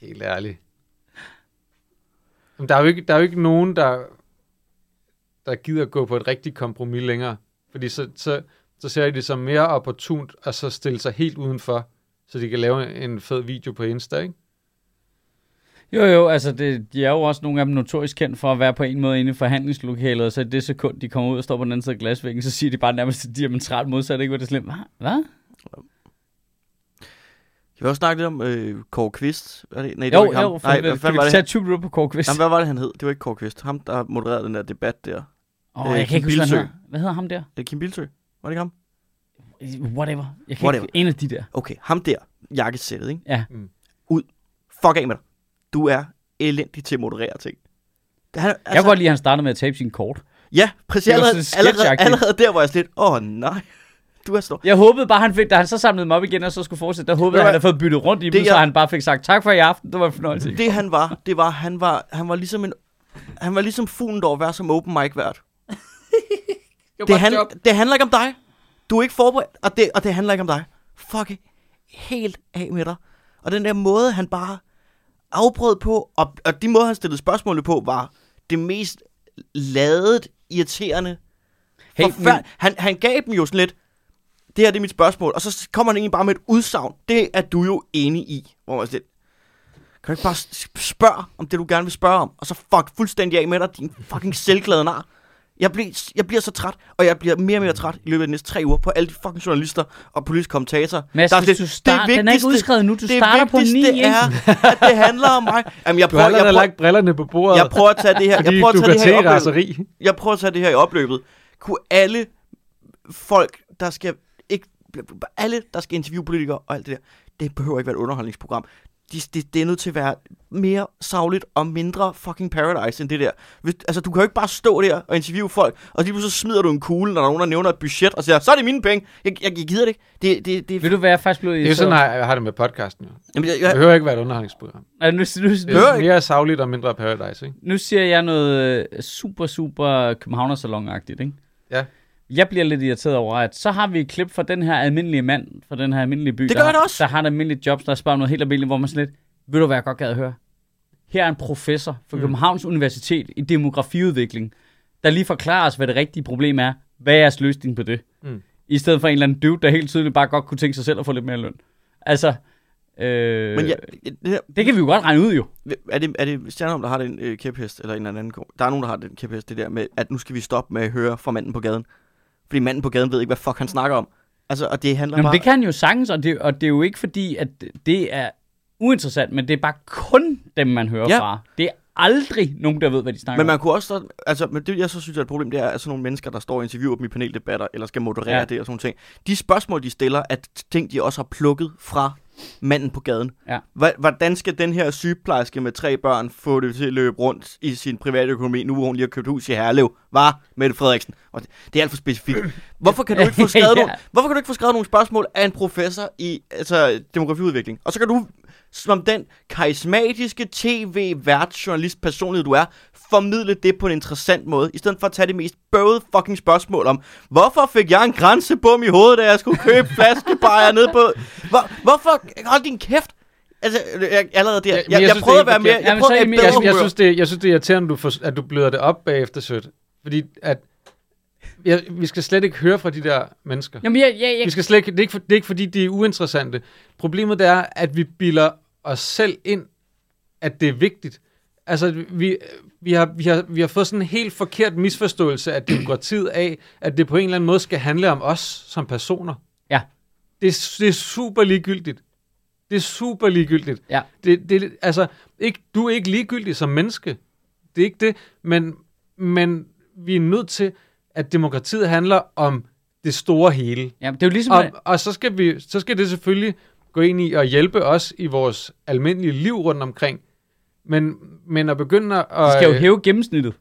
helt ærligt. Men der er jo ikke, der er jo ikke nogen, der, der gider gå på et rigtigt kompromis længere. Fordi så, så, så ser de det som mere opportunt, at så stille sig helt udenfor, så de kan lave en fed video på Insta, ikke? Jo, jo, altså det, de er jo også nogle af dem notorisk kendt for at være på en måde inde i forhandlingslokalet, og så i det sekund, de kommer ud og står på den anden side af glasvæggen, så siger de bare nærmest diametralt modsat, ikke? Hvor det er slemt. Hvad? Hvad? Kan vi også snakke lidt om øh, Kåre Kvist? Er det, nej, det Jo, var ikke ham. jo, for Nej, hvad kan fanden vi var det? tage 20 minutter på Kåre Kvist? Jamen, hvad var det, han hed? Det var ikke Kåre Kvist. Ham, der modererede den der debat der. Åh, øh, jeg kan Kim ikke huske, hvad han hedder. Hvad hedder ham der? Er det Kim Bilsø? Var det ikke ham? Whatever. Jeg kan Whatever. Ikke, en af de der. Okay, ham der. Jakkesættet, ikke? Ja. Mm. Ud. Fuck af med dig. Du er elendig til at moderere ting. Han, altså, Jeg kan godt lide, at han startede med at tabe sin kort. Ja, præcis. Allerede, sådan allerede, allerede der var jeg lidt, åh oh, nej. du er stor. Jeg håbede bare, han fik, da han så samlede dem op igen, og så skulle fortsætte, der håbede jeg, at han havde fået byttet rundt i Det dem, så han bare fik sagt tak for i aften. Det var en fornøjelse. Det han var, det var, han var, han var ligesom en, han var ligesom fuglen, der var værd som open mic vært. Det, han, det handler ikke om dig. Du er ikke forberedt, og det, og det handler ikke om dig. Fuck helt af med dig. Og den der måde, han bare afbrød på, og, og de måde, han stillede spørgsmålet på, var det mest ladet, irriterende. Hey, Hey, men- han, han gav dem jo sådan lidt, det her det er mit spørgsmål, og så kommer han egentlig bare med et udsagn. Det er du jo enig i. Hvor man sådan kan du ikke bare spørge om det, du gerne vil spørge om, og så fuck fuldstændig af med dig, din fucking selvglade nar. Jeg bliver, jeg bliver så træt, og jeg bliver mere og mere træt i løbet af de næste tre uger på alle de fucking journalister og politiske kommentatorer. Mads, Der er sådan du start, den er ikke udskrevet nu, du det starter på vigtigste 9, ikke? er, at det handler om mig. Jamen, jeg Du har prøver, jeg allerede prøver, lagt brillerne på bordet, jeg prøver at tage det her, jeg prøver at du tage det her i raseri. Jeg prøver at tage det her i opløbet. Kunne alle folk, der skal ikke, alle, der skal interviewe politikere og alt det der, det behøver ikke være et underholdningsprogram. De, det, det er nødt til at være mere savligt og mindre fucking paradise end det der. Hvis, altså, du kan jo ikke bare stå der og interviewe folk, og lige pludselig så smider du en kugle, når der er nogen, der nævner et budget, og siger, så er det mine penge. Jeg, jeg, jeg gider det ikke. Det, det, det, Vil du være faktisk blevet Det er jo sådan, jeg jeg har det med podcasten. Jo. Jamen, jeg, Det jeg, behøver ikke være et underholdningsprogram. Ja, nu, nu, Det nu, Hører er ikke. mere savligt og mindre paradise, ikke? nu siger jeg noget øh, super, super københavnersalon-agtigt, ikke? Ja. Jeg bliver lidt irriteret over, at så har vi et klip fra den her almindelige mand, fra den her almindelige by, Det der, gør har- det også. der har et almindeligt job, der spørger noget helt almindeligt, hvor man sådan lidt, ved du hvad jeg godt gad at høre? Her er en professor fra Mm. Københavns Universitet i demografiudvikling, der lige forklarer os, hvad det rigtige problem er. Hvad er jeres løsning på det? Mm. I stedet for en eller anden dude, der helt tydeligt bare godt kunne tænke sig selv at få lidt mere løn. Altså, øh, men jeg, det her, det kan vi jo godt regne ud jo. Er det, er det Stjernholm, der har den øh, kæphest, eller en eller anden? Der er nogen, der har den kæphest, det der med, at nu skal vi stoppe med at høre fra manden på gaden. Fordi manden på gaden ved ikke, hvad fuck han snakker om. Altså, og det handler Nå, men bare... det kan han jo sagtens, og det, og det er jo ikke fordi, at det er uinteressant, men det er bare kun dem, man hører Ja. fra. Det er aldrig nogen, der ved, hvad de snakker Men man om. kunne også, så- altså, men det jeg så synes er et problem, det er, at sådan nogle mennesker, der står og interviewer dem i paneldebatter, eller skal moderere Ja. ja. det og sådan nogle ting. De spørgsmål, de stiller, er ting, de også har plukket fra manden på gaden. Ja. Hvordan skal den her sygeplejerske med tre børn få det til at løbe rundt i sin private økonomi, nu hvor hun lige har købt hus i Herlev? Var Mette Frederiksen? Og det, det er alt for specifikt. Hvorfor kan du ikke få skrevet Ja. nogle, hvorfor kan du ikke få skrevet nogle spørgsmål af en professor i altså, demografiudvikling? Og så kan du, som den karismatiske tv-vært, journalist, personlighed du er, formidle det på en interessant måde, i stedet for at tage det mest bøvede fucking spørgsmål om, hvorfor fik jeg en grænsebom i hovedet, da jeg skulle købe flaskebajer ned på... Hvor, hvorfor? Hold din kæft! Altså, jeg, allerede der. Ja, Jeg, men jeg, jeg synes, prøvede at være mere... Jeg prøvede at bedre Jeg, jeg, synes, det, jeg synes, det er irriterende, du får, at du bløder det op bagefter, Sødt. Fordi at, jeg, vi skal slet ikke høre fra de der mennesker. Jamen, jeg, jeg, Vi jeg, skal slet ikke, det, er ikke for, det er ikke fordi, de er uinteressante. Problemet er, at vi bilder os selv ind, at det er vigtigt. Altså, vi, vi, har, vi, har, vi har fået sådan en helt forkert misforståelse af demokratiet af, at det på en eller anden måde skal handle om os som personer. Ja. Det, er- det er super ligegyldigt. Det er super ligegyldigt. Ja. Det, det, altså, ikke, du er ikke ligegyldig som menneske. Det er ikke det. Men, men vi er nødt til, at demokratiet handler om det store hele. jamen, det er jo ligesom... Og, og så, skal vi, så skal det selvfølgelig gå ind i at hjælpe os i vores almindelige liv rundt omkring. Men, men at begynde at... de skal jo hæve gennemsnittet.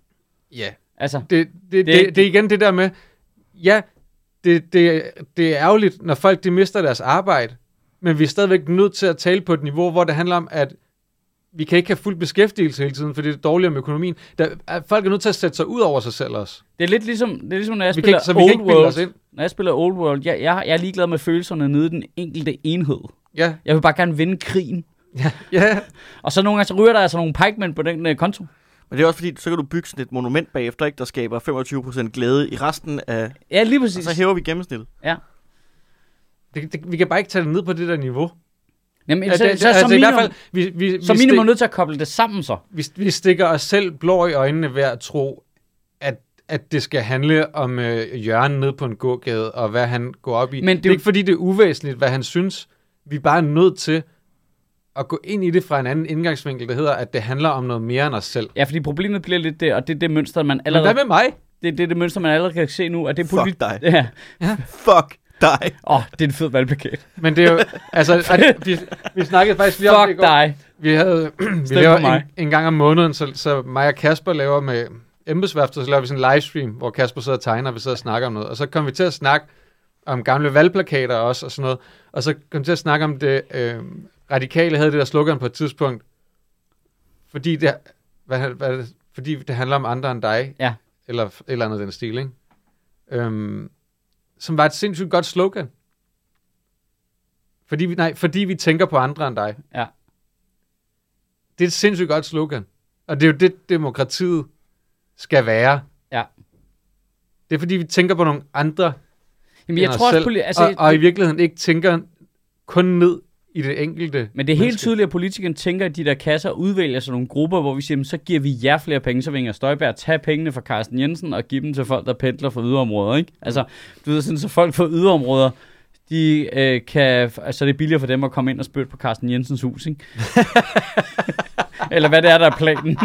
Ja, Altså, det, det, det, Det er- det, det er igen det der med, ja, det, det, det er ærgerligt, når folk de mister deres arbejde, men vi er stadigvæk nødt til at tale på et niveau, hvor det handler om, at vi kan ikke have fuld beskæftigelse hele tiden, fordi det er dårligere med økonomien. Der, at folk er nødt til at sætte sig ud over sig selv også. det er lidt ligesom, det er ligesom når jeg Vi kan spiller ikke, så vi kan Old ikke World. Når jeg spiller Old World, jeg, jeg, jeg er ligeglad med følelserne nede i den enkelte enhed. Ja, Jeg vil bare gerne vinde krigen. Ja, ja. Og så nogle gange så ryger der altså nogle pikemen på den uh, konto. Men det er også fordi, så kan du bygge sådan et monument bagefter, ikke, der skaber 25% glæde i resten af... Ja, lige Og præcis. så hæver vi gennemsnittet. Det, det, vi kan bare ikke tage det ned på det der niveau. Jamen, Ja, så, det, så, altså, så, i hvert minimum, fald, vi, vi, så vi, minimum er nødt til at koble det sammen så. vi, vi stikker os selv blå i øjnene ved at tro, at, at det skal handle om øh, Jørgen nede på en gågade, og hvad han går op i. Men det det, er er jo- ikke fordi, det er uvæsentligt, hvad han synes. Vi er bare nødt til at gå ind i det fra en anden indgangsvinkel, der hedder, at det handler om noget mere end os selv. Ja, fordi problemet bliver lidt det, og det er det mønster, man Men allerede... hvad med mig? Det, det er det mønster, man allerede kan se nu, at det er Fuck dig. Ja. Fuck dig. Åh, oh, det er en fed valgplakat. Men det er jo, altså, det, vi, vi snakkede faktisk lige om det i Fuck går. dig. Vi havde, vi laver mig. en, en gang om måneden, så, så mig og Kasper laver med embedsværftet, så laver vi sådan en livestream, hvor Kasper sidder og tegner, og vi sidder og snakker om noget. Og så kom vi til at snakke om gamle valgplakater også og sådan noget. Og så kom til at snakke om det, øh, radikale havde det der slogan på et tidspunkt, fordi det, hvad, hvad fordi det handler om andre end dig, Ja. eller eller andet den stil, ikke? Øhm, som var et sindssygt godt slogan. Fordi vi, nej, fordi vi tænker på andre end dig. Ja. Det er et sindssygt godt slogan. Og det er jo det, demokratiet skal være. Ja. Det er fordi, vi tænker på nogle andre Jamen, jeg tror også, selv, poli- altså, og, og i virkeligheden ikke tænker kun ned i det enkelte. Men det er helt menneske. tydeligt, at politikerne tænker, at de der kasser udvælger sådan nogle grupper, hvor vi siger, "Men så giver vi jer flere penge, så vil Inger Støjberg tage pengene fra Carsten Jensen og give dem til folk, der pendler fra yderområder, ikke? Altså, du ved, sådan, så folk fra yderområder, de øh, kan, altså det er billigere for dem at komme ind og spytte på Carsten Jensens hus, ikke? Eller hvad det er, der er planen.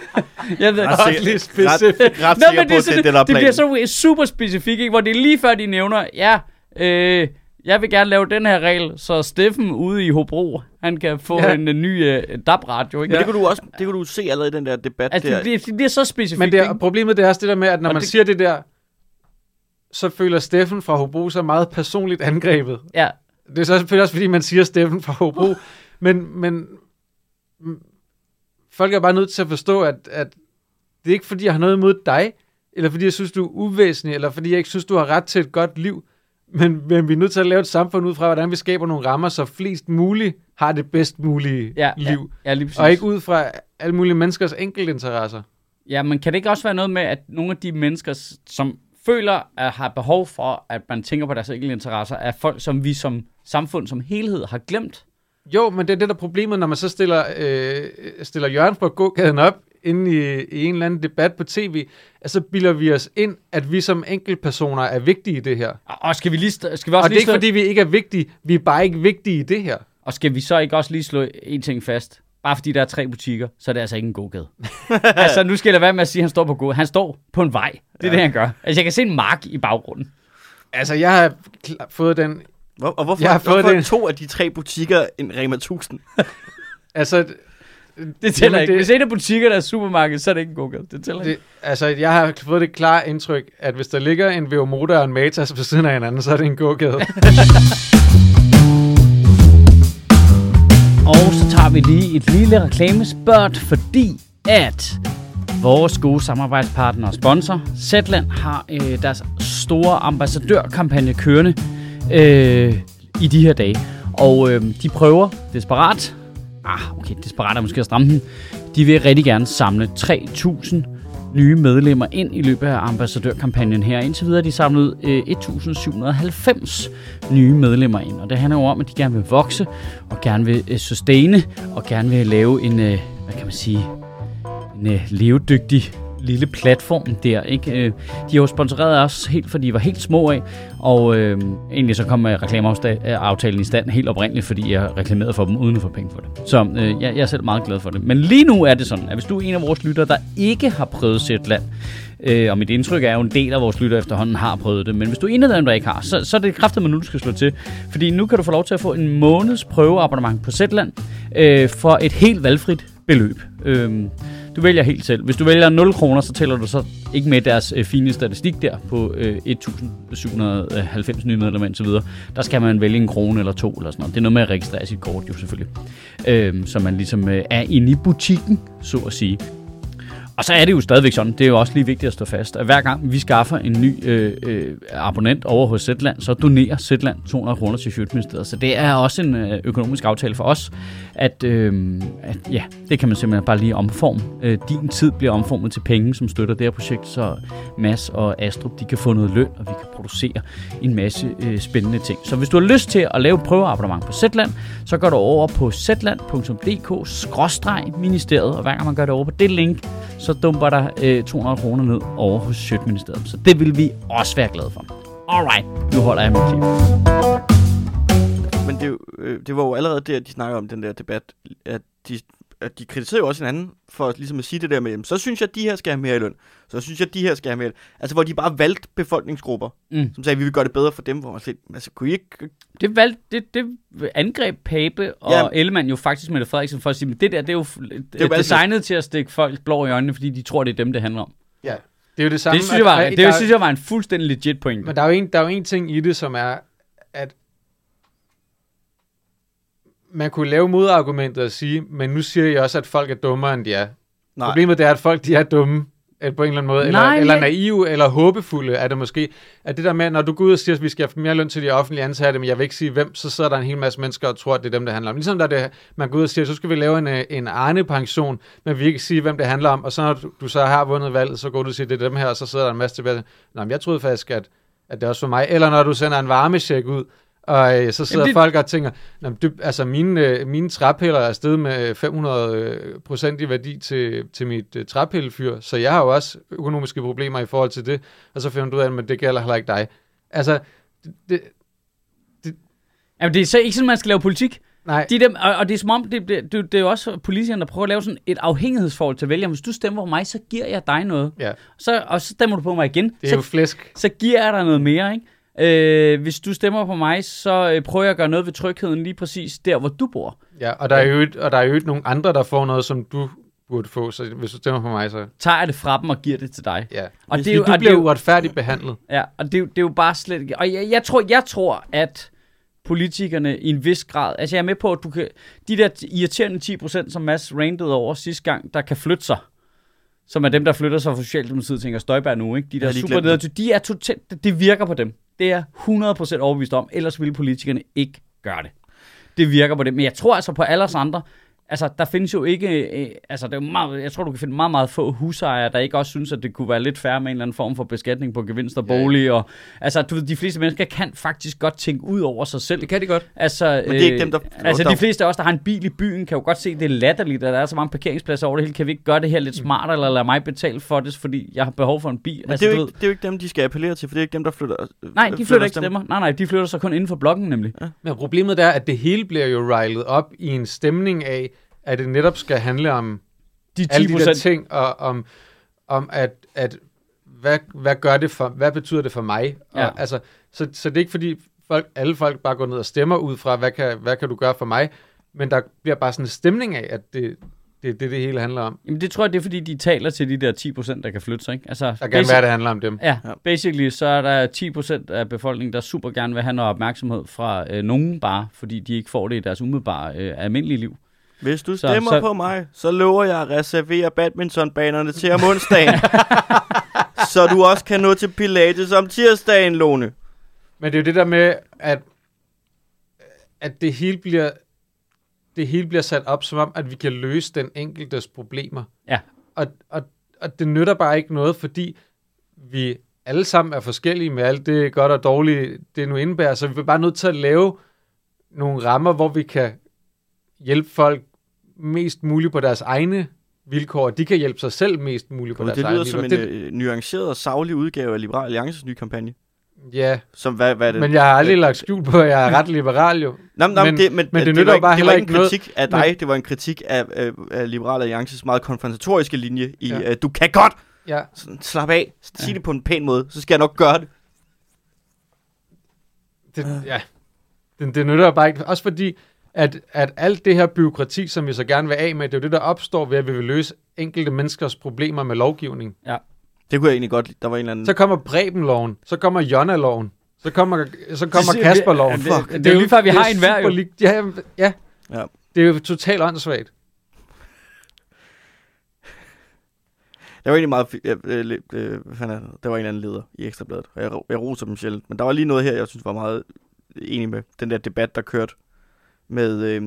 jeg ved, Ret, Også ret, specifikt. ret Nå, men det, er sådan, det, det, der er det bliver så super specifikt, ikke? hvor det er lige før, de nævner, ja, øh, jeg vil gerne lave den her regel, så Steffen ude i Hobro, han kan få Ja. ja. en uh, ny uh, DAB-radio. Ikke? Men det kunne du også det kunne du se allerede i den der debat Altså, der. det, bliver, det bliver så specifikt. Men det er, problemet det er også det der med, at når Og man det- siger det der, så føler Steffen fra Hobro sig meget personligt angrebet. Ja, Det er så selvfølgelig også, fordi man siger Steffen fra Hobro. men, men mm, folk er bare nødt til at forstå, at, at det er ikke, fordi jeg har noget imod dig, eller fordi jeg synes, du er uvæsentlig, eller fordi jeg ikke synes, du har ret til et godt liv. Men, men vi er nødt til at lave et samfund ud fra, hvordan vi skaber nogle rammer, så flest muligt har det bedst mulige ja, liv. Ja, ja, lige præcis. Og ikke ud fra alle mulige menneskers enkeltinteresser. Ja, men kan det ikke også være noget med, at nogle af de mennesker, som føler at har behov for, at man tænker på deres enkelte interesser, er folk, som vi som samfund som helhed har glemt? Jo, men det er det der er problemet, når man så stiller, øh, stiller Jørgen på gågaden op inde i, i en eller anden debat på tv, at så bilder vi os ind, at vi som enkeltpersoner er vigtige i det her. Og- skal vi, lige, skal vi også Og det er lige ikke, fordi vi ikke er vigtige, vi er bare ikke vigtige i det her. og skal vi så ikke også lige slå en ting fast? Bare fordi der er tre butikker, så er det altså ikke en gågade. altså, nu skal jeg lade være med at sige, at han står på gågade. Han står på en vej. Det er ja. det, han gør. Altså, jeg kan se en mark i baggrunden. Altså, jeg har fået den... Hvor, og hvorfor, Jeg har fået hvorfor det. to af de tre butikker en Rema 1000? Altså, Det tæller Jamen, ikke. det- Hvis en af butikkerne er supermarked, så er det ikke en gågade. Det tæller ikke. det, altså, jeg har fået det klare indtryk, at hvis der ligger en Veomoda og en Matas ved siden af hinanden, så er det en gågade. Og så tager vi lige et lille reklamespørg, fordi at vores gode samarbejdspartner og sponsor, Zetland, har øh, deres store ambassadørkampagne kørende øh, i de her dage. Og øh, de prøver desperat, ah, okay, desperat er måske at stramme den, de vil rigtig gerne samle 3.000 nye medlemmer ind i løbet af ambassadørkampagnen her. Indtil videre er de samlet øh, 1.790 nye medlemmer ind, og det handler jo om, at de gerne vil vokse, og gerne vil øh, sustaine, og gerne vil lave en, øh, hvad kan man sige, en øh, levedygtig lille platform der, ikke? Øh, de har jo sponsoreret os helt, fordi de var helt små af, og øh, egentlig så kom øh, reklameaftalen øh, i stand helt oprindeligt, fordi jeg reklamerede for dem uden at få penge for det. Så øh, jeg, jeg er selv meget glad for det. Men lige nu er det sådan, at hvis du er en af vores lyttere, der ikke har prøvet Zetland, øh, og mit indtryk er jo, en del af vores lyttere efterhånden har prøvet det, men hvis du er en af dem, der ikke har, så, så er det kraftigt man nu, du skal slå til. Fordi nu kan du få lov til at få en måneds prøveabonnement på Zetland øh, for et helt valgfrit beløb. Øh, du vælger helt selv. Hvis du vælger 0 kroner, så tæller du så ikke med deres øh, fine statistik der på øh, 1790 nye medlemmer osv. videre. Der skal man vælge en krone eller to eller sådan noget. Det er noget med at registrere sit kort jo selvfølgelig. Øh, så man ligesom øh, er inde i butikken, så at sige. Og så er det jo stadigvæk sådan, det er jo også lige vigtigt at stå fast, at hver gang vi skaffer en ny øh, øh, abonnent over hos Zetland, så donerer Zetland 200 kroner til Sjøtministeriet. Så det er også en øh, økonomisk aftale for os, at, øh, at ja, det kan man simpelthen bare lige omforme. Øh, din tid bliver omformet til penge, som støtter det her projekt, så Mads og Astrup, de kan få noget løn, og vi kan producere en masse øh, spændende ting. Så hvis du har lyst til at lave prøveabonnement på Zetland, så går du over på zetland.dk-ministeriet, og hver gang man gør det over på det link, så dumper der øh, 200 kroner ned over hos Sjøtministeriet. Så det vil vi også være glade for. Alright, nu holder jeg min til. Men det, øh, det var jo allerede der, de snakker om den der debat, at de, at de kritiserer jo også hinanden for ligesom at sige det der med, jamen, så synes jeg, at de her skal have mere i løn. Så synes jeg, at de her skal have løn. Altså, hvor de bare valgte befolkningsgrupper, Mm. som sagde, at vi vil gøre det bedre for dem. Hvor man sagde, altså, kunne I ikke... Det, valg, det, det angreb Pape og Ja. Ellemann jo faktisk med Frederiksen for at sige, men det der, det er jo, det jo er designet til at stikke folk blå i øjnene, fordi de tror, det er dem, det handler om. ja. Det er jo det samme. Det synes jeg var, at- det, der- synes jeg var en fuldstændig legit point. Men der er, jo en, der er jo en ting i det, som er, at man kunne lave modargumentet og sige, men nu siger jeg også, at folk er dummere, end de er. Nej. Problemet det er, at folk de er dumme øh, på en eller anden måde, eller, Nej, eller men- naive, eller håbefulde er det måske. At det der med, når du går ud og siger, at vi skal have mere løn til de offentlige ansatte, men jeg vil ikke sige hvem, så sidder der en hel masse mennesker og tror, at det er dem, det handler om. Ligesom der det, man går ud og siger, så skal vi lave en, øh, en Arne-pension, men vi ikke sige, hvem det handler om. Og så når du, du så har vundet valget, så går du og siger, det er dem her, og så sidder der en masse tilbage. Nå, men jeg troede faktisk, at, at det også var mig. Eller når du sender en varmesjek ud, og øh, så sidder Jamen, det... det- folk og tænker, det, altså mine, øh, mine træpiller er steget med 500 øh, procent i værdi til, til mit øh, træpillefyr, så jeg har jo også økonomiske problemer i forhold til det, og så finder du ud af, at det gælder heller ikke dig. Altså, det, det, Jamen, det er så ikke sådan, man skal lave politik. nej, De dem, og, og det er som om, det, det, det, det er jo også politikerne, der prøver at lave sådan et afhængighedsforhold til vælgerne. Hvis du stemmer på mig, så giver jeg dig noget. ja, Så, og så stemmer du på mig igen. det er så, jo flæsk. så giver jeg dig noget mere, ikke? Øh, hvis du stemmer på mig, så øh, prøver jeg at gøre noget ved trygheden lige præcis der, hvor du bor. Ja, og der er jo et, og der er jo ikke nogen andre, der får noget, som du burde få, så hvis du stemmer på mig, så Tager jeg det fra dem og giver det til dig. ja. Og det er jo, du og er bliver jo, uretfærdigt behandlet. ja, og det er, jo, det er jo bare slet ikke... Og jeg, jeg, tror, jeg tror, at politikerne i en vis grad... Altså jeg er med på, at du kan... De der irriterende 10%, som Mads rantede over sidste gang, der kan flytte sig, som er dem, der flytter sig fra Socialdemokratiet, tænker Støjberg nu, ikke? De der super nedtur, de er totalt... Det virker på dem. Det er 100% overbevist om, ellers ville politikerne ikke gøre det. Det virker på dem. Men jeg tror altså på alle os andre, altså der findes jo ikke, øh, altså det er jo meget, jeg tror du kan finde meget, meget få husejere, der ikke også synes, at det kunne være lidt færre med en eller anden form for beskatning på gevinst og Ja. bolig, og altså du ved, de fleste mennesker kan faktisk godt tænke ud over sig selv. Det kan de godt. Altså, Men det er ikke dem, der- Altså, der- de fleste af os, der har en bil i byen, kan jo godt se, at det er latterligt, at der er så mange parkeringspladser over det hele. Kan vi ikke gøre det her lidt smartere, eller lade mig betale for det, fordi jeg har behov for en bil? Men altså, det, er jo ikke, det er jo ikke dem, de skal appellere til, for det er ikke dem, der flytter Nej, de flytter ikke stemmer. Nej, nej, de flytter så kun inden for blokken, nemlig. Men problemet er, at det hele bliver jo rilet op i en stemning af, at det netop skal handle om De alle de der 10%. ting, og om, om at, at hvad, hvad gør det for, hvad betyder det for mig? Og, Ja. altså, så, så det er ikke fordi, folk, alle folk bare går ned og stemmer ud fra, hvad kan, hvad kan du gøre for mig? Men der bliver bare sådan en stemning af, at det det, er det, det hele handler om. Jamen, det tror jeg, det er, fordi de taler til de der 10%, der kan flytte sig, ikke? Altså, Der kan være, det handler om dem. Ja, Ja. basically så er der 10% af befolkningen, der super gerne vil have noget opmærksomhed fra øh, nogen bare, fordi de ikke får det i deres umiddelbare øh, almindelige liv. Hvis du Så- stemmer så- på mig, så lover jeg at reservere badmintonbanerne til om onsdagen. så du også kan nå til Pilates om tirsdagen, Lone. Men det er jo det der med, at, at det hele bliver det hele bliver sat op som om, at vi kan løse den enkeltes problemer. Ja. Og, og, og det nytter bare ikke noget, fordi vi alle sammen er forskellige med alt det godt og dårligt, det nu indebærer. Så vi er bare nødt til at lave nogle rammer, hvor vi kan hjælpe folk mest muligt på deres egne vilkår, og de kan hjælpe sig selv mest muligt på Gud, deres det egne lyder som en vilkår. øh, nuanceret og savlig udgave af Liberal Alliances nye kampagne. Ja, Som, hvad, hvad er det? men jeg har aldrig lagt skjul på, at jeg er ret liberal jo. Nå, nå, men- men, det, men, men det var nytter ikke, bare det var ikke en noget- kritik af dig, det var en kritik af, af, af Liberal Alliances meget konfrontatoriske linje i, Ja. ja. uh, du kan godt, Ja, Sådan, slap af, sig det på en pæn måde, så skal jeg nok gøre det. det, ja. Det, det nytter bare ikke. Også fordi, at, at alt det her byråkrati, som vi så gerne vil af med, det er jo det, der opstår ved, at vi vil løse enkelte menneskers problemer med lovgivning. Det kunne jeg egentlig godt lide. Der var en eller anden... Så kommer Preben-loven, så kommer Jonna-loven, så kommer, så kommer Det- Kasper-loven. det- det- det er jo lige før, vi det har en hver, jo. lig- Ja, ja. Ja. Det er jo totalt åndssvagt. Der var egentlig meget... Øh, øh, øh, er det? Der var en eller anden leder i Ekstrabladet, og jeg, jeg roser dem sjældent. Men der var lige noget her, jeg synes var meget enig med. Den der debat, der kørte med øh,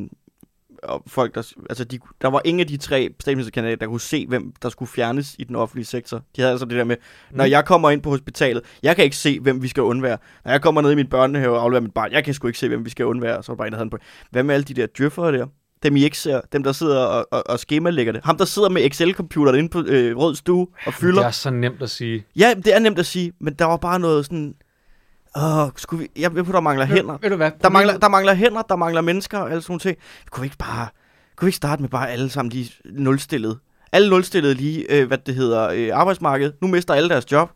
og folk, der... Altså, de, der var ingen af de tre statsministerkandidater, der kunne se, hvem der skulle fjernes i den offentlige sektor. De havde altså det der med, når Mm. jeg kommer ind på hospitalet, jeg kan ikke se, hvem vi skal undvære. Når jeg kommer ned i min børnehave og afleverer mit barn, jeg kan sgu ikke se, hvem vi skal undvære. Så var der bare en, der havde en på. Hvad med alle de der djøffere der? Dem I ikke ser, dem der sidder og, og, og skemalægger det. Ham der sidder med Excel-computeren inde på øh, Rød Stue og fylder. Det er så nemt at sige. Ja, det er nemt at sige, men der var bare noget sådan... Åh, skulle vi... Jeg ved på, der mangler hænder. Ved du hvad? Der mangler, der mangler hænder, der mangler mennesker og alle sådan ting. Kunne vi ikke bare... Kunne vi ikke starte med bare alle sammen lige nulstillet? Alle nulstillede lige, øh, hvad det hedder, øh, arbejdsmarkedet. Nu mister alle deres job.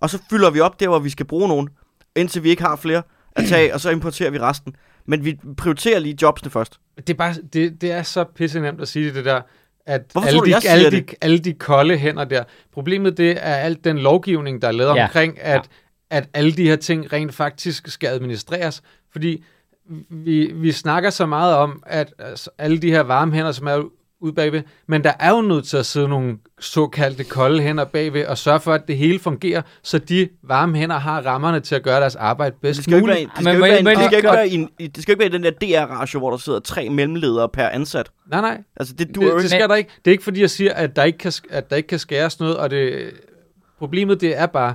Og så fylder vi op der, hvor vi skal bruge nogen, indtil vi ikke har flere at tage, og så importerer vi resten. Men vi prioriterer lige jobsene først. Det er, bare, det, det er så pisse nemt at sige det der. at Hvorfor alle, tror de, alle, de, det? alle de kolde hænder der. Problemet det er alt den lovgivning, der er lavet Ja. omkring, at, Ja. At alle de her ting rent faktisk skal administreres. Fordi vi, vi snakker så meget om, at altså, alle de her varme hænder, som er ude bagved, men der er jo nødt til at sidde nogle såkaldte kolde hænder bagved og sørge for, at det hele fungerer, så de varme hænder har rammerne til at gøre deres arbejde bedst Det skal jo ikke være, muligt. det skal Men jo må ikke være, det skal ikke være i en, det skal ikke være den der DR-ratio, hvor der sidder tre mellemledere per ansat. Nej, nej. Altså, det Det, duer det ikke. skal der ikke. Det er ikke fordi, jeg siger, at der ikke kan, at der ikke kan skæres noget, og det, problemet det er bare,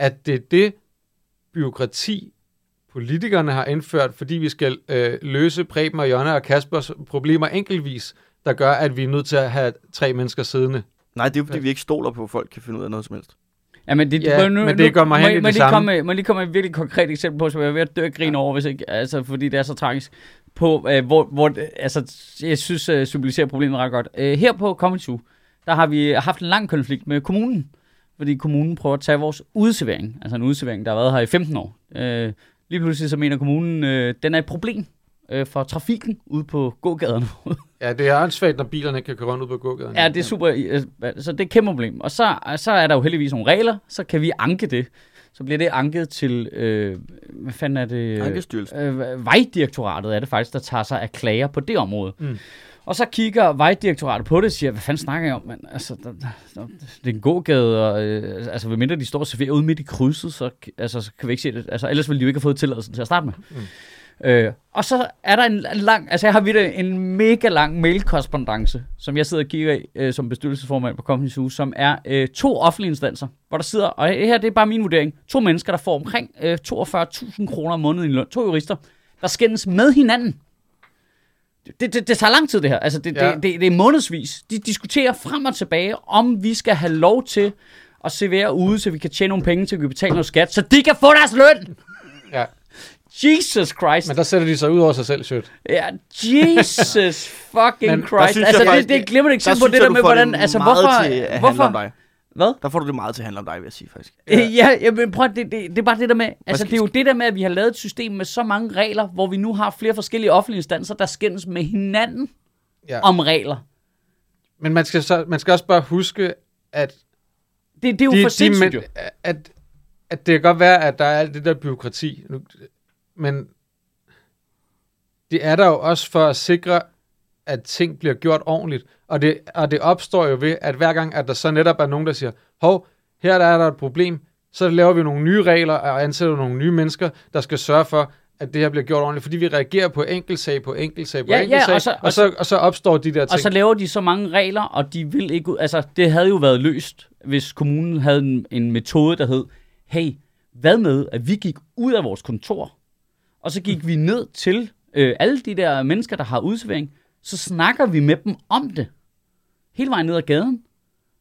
at det er det byråkrati, politikerne har indført, fordi vi skal øh, løse Preben og Jonna og Kaspers problemer enkeltvis, der gør, at vi er nødt til at have tre mennesker siddende. Nej, det er jo fordi, vi ikke stoler på, at folk kan finde ud af noget som helst. Ja, men det, Ja, nu, men det går mig hen må, i må det lige samme. komme, må lige komme med et virkelig konkret eksempel på, som jeg er ved at dø grin over, hvis ikke, altså, fordi det er så tragisk, på, øh, hvor, hvor, altså, jeg synes, øh, symboliserer problemet ret godt. Øh, her på Comedy Zoo, der har vi haft en lang konflikt med kommunen, fordi kommunen prøver at tage vores udservering, altså en udservering, der har været her i 15 år. Øh, lige pludselig så mener kommunen, øh, den er et problem øh, for trafikken ude på gågaderne. Ja, det er åndssvagt, når bilerne ikke kan køre rundt ud på gågaden. Ja, det er super, øh, så det er et kæmpe problem. Og så, så er der jo heldigvis nogle regler, så kan vi anke det. Så bliver det anket til, øh, hvad fanden er det? Ankestyrelsen. Øh, Vejdirektoratet er det faktisk, der tager sig af klager på det område. Mm. Og så kigger Vejdirektoratet på det og siger, hvad fanden snakker jeg om? Men, altså, der, der, det er en gågade, og øh, altså, ved mindre de står og serverer ude midt i krydset, så, altså, så kan vi ikke se det. Altså, ellers ville de jo ikke have fået tilladelsen til at starte med. Mm. Øh, og så er der en lang, altså jeg har vidt en mega lang mailkorrespondence, som jeg sidder og kigger i øh, som bestyrelsesformand på Company Zoo, som er øh, to offentlige instanser, hvor der sidder, og her det er bare min vurdering, to mennesker, der får omkring øh, 42.000 kroner om måneden i løn, to jurister, der skændes med hinanden. Det, det, det tager lang tid det her, altså det, ja. Det, det, det er månedsvis. De diskuterer frem og tilbage, om vi skal have lov til at servere ude, så vi kan tjene nogle penge til at vi kan betale noget skat, så de kan få deres løn! ja. Jesus Christ! Men der sætter de sig ud over sig selv, sødt. Ja, Jesus fucking Men Christ. Altså, jeg det, det er et glimrende Der eksempel på det der med, hvordan... Altså, hvorfor... til hvorfor om dig. Hvad? Der får du det meget til at handle om dig, vil jeg sige faktisk. Ja, ja, ja men prøv at- det, det, det er bare det der med... Altså, skal- det er jo det der med, at vi har lavet et system med så mange regler, hvor vi nu har flere forskellige offentlige instanser, der skændes med hinanden Ja. om regler. Men man skal, så, man skal også bare huske, at Det, det er jo for sindssygt, jo. at, at det kan godt være, at der er alt det der byråkrati, men det er der jo også for at sikre, at ting bliver gjort ordentligt. Og det, og det opstår jo ved, at hver gang, at der så netop er nogen, der siger, hov, her der er der et problem, så laver vi nogle nye regler og ansætter nogle nye mennesker, der skal sørge for, at det her bliver gjort ordentligt, fordi vi reagerer på enkeltsag på enkeltsag på Ja, ja, enkeltsag, og så- og, så, og så opstår de der ting. Og så laver de så mange regler, og de vil ikke ud. Altså, det havde jo været løst, hvis kommunen havde en, en metode, der hed, hey, hvad med, at vi gik ud af vores kontor, og så gik vi ned til øh, alle de der mennesker, der har udservering, så snakker vi med dem om det. Hele vejen ned ad gaden.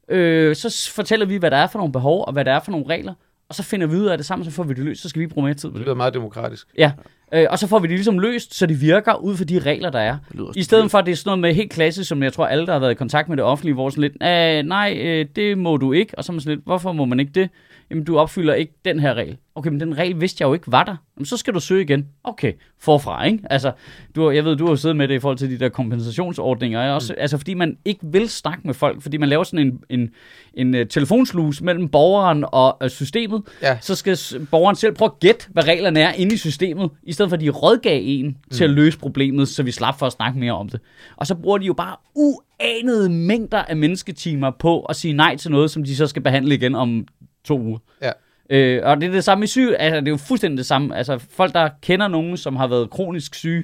Øh, så fortæller vi, hvad der er for nogle behov, og hvad der er for nogle regler, og så finder vi ud af det sammen, så får vi det løst, så skal vi bruge mere tid på det det. lyder meget demokratisk. Ja, øh, og så får vi det ligesom løst, så det virker ud for de regler, der er. I stedet for, at det er sådan noget med helt klassisk, som jeg tror, alle, der har været i kontakt med det offentlige, hvor sådan lidt, "Ah, nej, øh, det må du ikke. Og så er man sådan lidt, hvorfor må man ikke det? Jamen, du opfylder ikke den her regel. Okay, men den regel vidste jeg jo ikke var der. Jamen, så skal du søge igen. Okay, forfra, ikke? Altså, du, jeg ved, du har siddet med det i forhold til de der kompensationsordninger. Jeg også, mm. Altså, fordi man ikke vil snakke med folk, fordi man laver sådan en, en, en uh, telefonslus mellem borgeren og uh, systemet, Ja. så skal borgeren selv prøve at gætte, hvad reglerne er inde i systemet, i stedet for at de rådgav en mm. til at løse problemet, så vi slap for at snakke mere om det. Og så bruger de jo bare uanede mængder af mennesketimer på at sige nej til noget, som de så skal behandle igen om to uger. Ja. Øh, og det er det samme i syg, altså det er jo fuldstændig det samme. Altså folk, der kender nogen, som har været kronisk syge,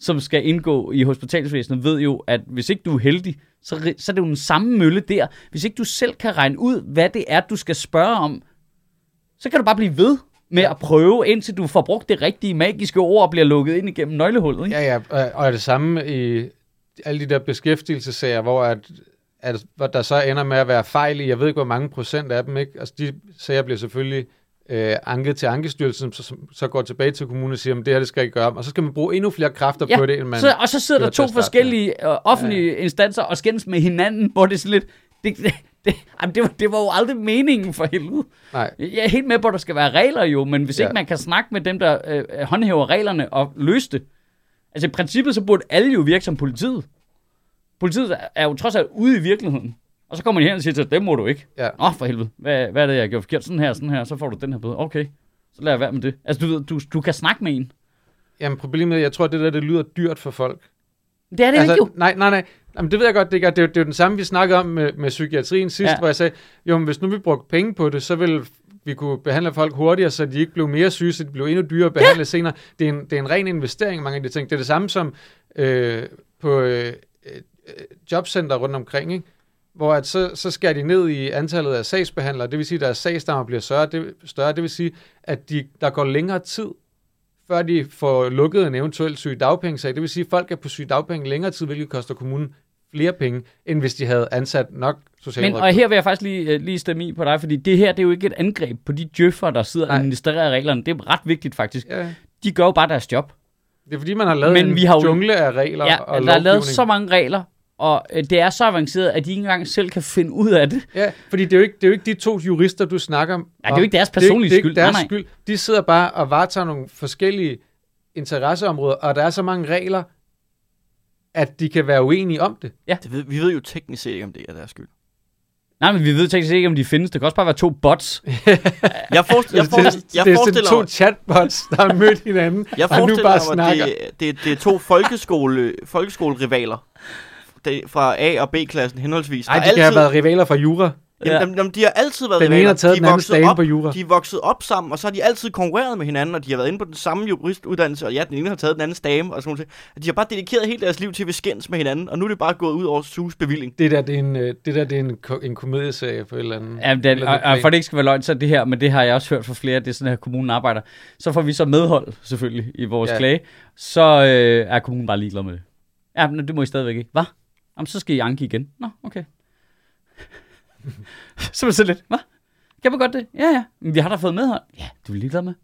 som skal indgå i hospitalsvæsenet, ved jo, at hvis ikke du er heldig, så, så er det jo den samme mølle der. Hvis ikke du selv kan regne ud, hvad det er, du skal spørge om, så kan du bare blive ved med at prøve, indtil du får brugt det rigtige magiske ord og bliver lukket ind igennem nøglehullet. Ikke? Ja, ja, og- og er det samme i alle de der beskæftigelsessager, hvor, at, at, der så ender med at være fejl i, jeg ved ikke, hvor mange procent af dem, ikke? Altså, de sager bliver selvfølgelig øh, anket til Ankestyrelsen, så, så går tilbage til kommunen og siger, at det her det skal ikke gøre om. Og så skal man bruge endnu flere kræfter Ja, på det, end man... så, og så sidder der to forskellige øh, offentlige ja. instanser og skændes med hinanden, hvor det er sådan lidt... Det, det, det, jamen, det, var, det var jo aldrig meningen for helvede. Nej, Jeg er helt med på, at der skal være regler jo, men hvis. Ja. ikke man kan snakke med dem, der øh, håndhæver reglerne og løse det. Altså i princippet, så burde alle jo virke som politiet. Politiet er- jo trods alt ude i virkeligheden. Og så kommer de hen og siger til, dem må du ikke. Ja. Åh, for helvede. Hvad, hvad er det, jeg har gjort forkert? Sådan her, sådan her. Så får du den her bøde. Okay. Så lad jeg være med det. Altså, du, du, du kan snakke med en. Jamen, problemet er, jeg tror, at det der, det lyder dyrt for folk. Det er det altså, ikke jo. Nej, nej, nej. Jamen, det ved jeg godt, det er, det er, det er jo den samme, vi snakkede om med, med psykiatrien sidst, Ja. hvor jeg sagde, jo, men hvis nu vi brugte penge på det, så ville vi kunne behandle folk hurtigere, så de ikke blev mere syge, så de blev endnu dyrere at behandle ja. senere. Det er, en, det er en ren investering, mange af de ting. Det er det samme som øh, på øh, jobcenter rundt omkring, ikke? hvor at så, så skærer de ned i antallet af sagsbehandlere, det vil sige, at deres sagstammer bliver større, det, større, det vil sige, at de, der går længere tid, før de får lukket en eventuel sygedagpengesag. Det vil sige, at folk er på sygedagpenge længere tid, hvilket koster kommunen flere penge, end hvis de havde ansat nok Men, socialrådgiver. og her vil jeg faktisk lige, øh, lige stemme i på dig, fordi det her, det er jo ikke et angreb på de djøffer, der sidder og Nej. administrerer reglerne. Det er ret vigtigt faktisk. Ja, De gør jo bare deres job. det er fordi, man har lavet Men en vi har jo- jungle af regler Ja, og der er lavet lovgivning. så mange regler, og øh, det er så avanceret, at de ikke engang selv kan finde ud af det. Ja, fordi det er, jo ikke, det er jo ikke de to jurister, du snakker om. Nej, det er jo ikke deres Det er personlige det er ikke skyld. deres Nej, nej. skyld. De sidder bare og varetager nogle forskellige interesseområder, og der er så mange regler, at de kan være uenige om det. Det ved, vi ved jo teknisk set ikke, om det er deres skyld. Nej, men vi ved teknisk ikke, om de findes. Det kan også bare være to bots. Jeg, forestiller, jeg, det, forestiller, jeg det er forestiller to chatbots, der har mødt hinanden, jeg og nu forestiller bare mig, snakker. det, det, det er to folkeskole, folkeskolerivaler fra A- og B-klassen henholdsvis. Nej, de kan have været rivaler fra jura. Jamen, Ja. jamen, jamen, de har altid været Den ene rivaler. har taget de den anden op, på jura. De er vokset op sammen, og så har de altid konkurreret med hinanden, og de har været inde på den samme juristuddannelse, og ja, den ene har taget den andens dame, og sådan noget. De har bare dedikeret hele deres liv til at skændes med hinanden, og nu er det bare gået ud over Sus bevilling. Det der, det er en, øh, det der, det er en, ko- en komedieserie på et eller andet. Ja, den, eller og, og for det ikke skal være løgn, så det her, men det har jeg også hørt fra flere, det er sådan her, kommunen arbejder. Så får vi så medhold, selvfølgelig, i vores. Ja. klage. Så øh, er kommunen bare ligeglad med det. Ja, men det må I stadigvæk ikke. Hvad? Jamen, så skal I anke igen. Nå, okay. så er man så lidt, hvad? Kan man godt det? Ja, ja. Men vi har da fået medhold. Ja, det er vi ligeglade med.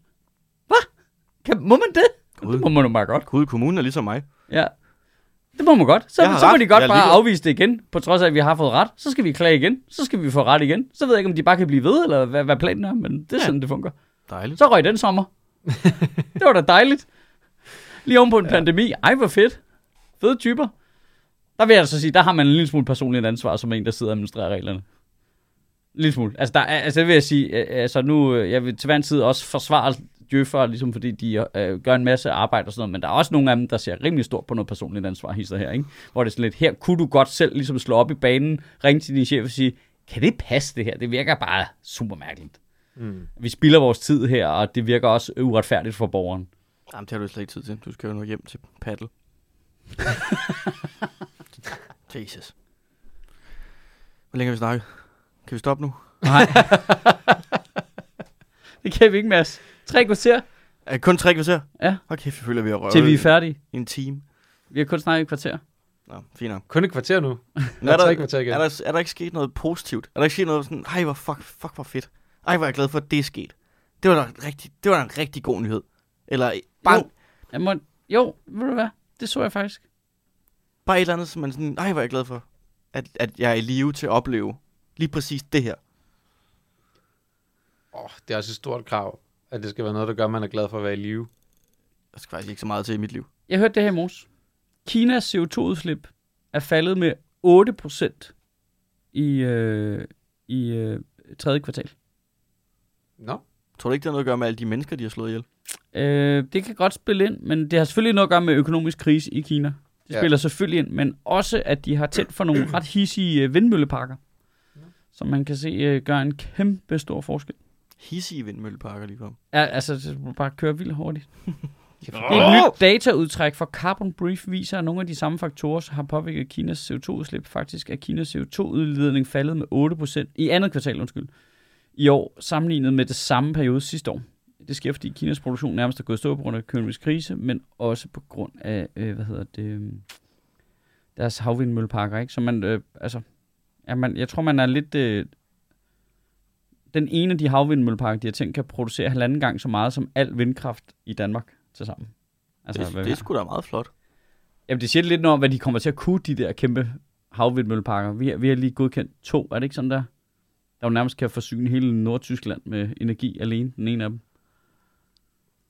Hvad? Kan, må man det? Gud. Det må man jo bare godt. Gud, kommunen er ligesom mig. Ja. Det må man godt. Så, så må ret. de godt bare ligeglad. afvise det igen, på trods af, at vi har fået ret. Så skal vi klage igen. Så skal vi få ret igen. Så ved jeg ikke, om de bare kan blive ved, eller hvad, hvad planen er, men det er Ja. sådan, det fungerer. Dejligt. Så røg den sommer. det var da dejligt. Lige oven på en ja. pandemi. Ej, hvor fedt. Fede typer. Der vil jeg altså sige, der har man en lille smule personligt ansvar, som en, der sidder og administrerer reglerne. En lille smule. Altså, der er, altså det vil jeg sige, øh, altså nu, øh, jeg vil til hver en tid også forsvare djøffere, ligesom fordi de øh, gør en masse arbejde og sådan noget, men der er også nogle af dem, der ser rimelig stort på noget personligt ansvar, hisser her, ikke? Hvor det er sådan lidt, her kunne du godt selv ligesom slå op i banen, ringe til din chef og sige, kan det passe det her? Det virker bare super mærkeligt. Mm. Vi spilder vores tid her, og det virker også uretfærdigt for borgeren. Jamen, det har du slet ikke tid til. Du skal jo nå hjem til paddle. Jesus. Hvor længe har vi snakket? Kan vi stoppe nu? Nej. det kan vi ikke, Mads. Tre kvarter, Er kun tre kvarter? Ja. Okay, vi føler, vi har røvet til vi er færdige. i en time. Vi har kun snakket i et kvarter. Nå, fint nok. Kun et kvarter nu. Er, er tre der, kvarter igen. er, der, er der ikke sket noget positivt? Er der ikke sket noget sådan, ej, hvor fuck, fuck, hvor fedt. Ej, hvor er jeg glad for, at det er sket. Det var da en rigtig, det var da en rigtig god nyhed. Eller bare, Jo. Jeg må, jo, ved du hvad? Det så jeg faktisk. Bare et eller andet, som man sådan, ej, hvor er jeg glad for, at, at jeg er i live til at opleve lige præcis det her. Oh, det er også et stort krav, at det skal være noget, der gør, at man er glad for at være i live. Der skal faktisk ikke så meget til i mit liv. Jeg hørte det her i morges. Kinas CO2-udslip er faldet med 8% i, øh, i øh, tredje kvartal. Nå, Tror du ikke, det har noget at gøre med alle de mennesker, de har slået ihjel? Øh, det kan godt spille ind, men det har selvfølgelig noget at gøre med økonomisk krise i Kina. Ja. spiller selvfølgelig ind, men også, at de har tændt for nogle ret hissige øh, vindmølleparker, som man kan se øh, gør en kæmpe stor forskel. Hissige vindmølleparker lige for. Ja, altså, må bare køre vildt hurtigt. Et nyt dataudtræk fra Carbon Brief viser, at nogle af de samme faktorer som har påvirket Kinas CO2-udslip. Faktisk er Kinas CO2-udledning faldet med 8% i andet kvartal, undskyld, i år, sammenlignet med det samme periode sidste år. Det sker, fordi Kinas produktion nærmest er gået stå på grund af økonomisk krise, men også på grund af, øh, hvad hedder det, øh, deres havvindmølleparker, ikke? Så man, øh, altså, ja, man, jeg tror, man er lidt... Øh, den ene af de havvindmølleparker, de har tænkt, kan producere halvanden gang så meget som al vindkraft i Danmark til sammen. Altså, det, det er sgu da meget flot. Jamen, det siger lidt noget om, hvad de kommer til at kunne, de der kæmpe havvindmølleparker. Vi, har- vi har lige godkendt to, er det ikke sådan der? Der jo nærmest kan forsyne hele Nordtyskland med energi alene, den ene af dem.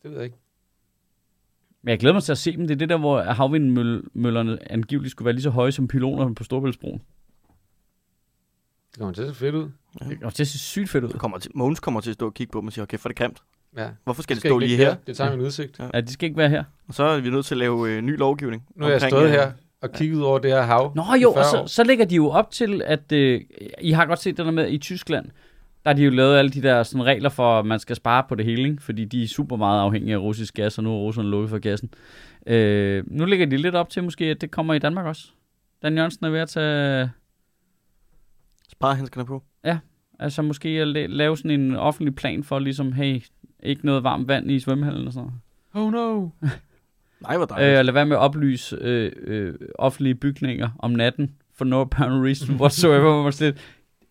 Det ved jeg ikke. Men jeg glæder mig til at se dem. Det er det der, hvor havvindmøllerne angiveligt skulle være lige så høje som pylonerne på Storbæltsbroen. Det kommer til at se fedt ud. Og det ser sygt fedt ud. Så kommer til, Mogens kommer til at stå og kigge på dem og sige, okay, for det grimt. Ja. Hvorfor skal det Skal stå ikke lige her? der. Det tager min udsigt. Ja, de skal ikke være her. Og så er vi nødt til at lave øh, ny lovgivning. Nu er jeg stået øh, her og kigget ud over det her hav. Nå jo, 40 og så, år. så lægger de jo op til, at øh, I har godt set det der med i Tyskland, der har de jo lavet alle de der sådan, regler for, at man skal spare på det hele, ikke? fordi de er super meget afhængige af russisk gas, og nu er Rusland lukket for gassen. Øh, nu lægger de lidt op til måske, at det kommer i Danmark også. Dan Jørgensen er ved at tage, Sparehandskerne på. altså måske at la- lave sådan en offentlig plan for ligesom, hey, ikke noget varmt vand i svømmehallen og sådan noget. Oh no. Nej, hvor Øh, dejligt. og lade være med at oplyse øh, øh, offentlige bygninger om natten, for no apparent reason whatsoever, hvor man slet...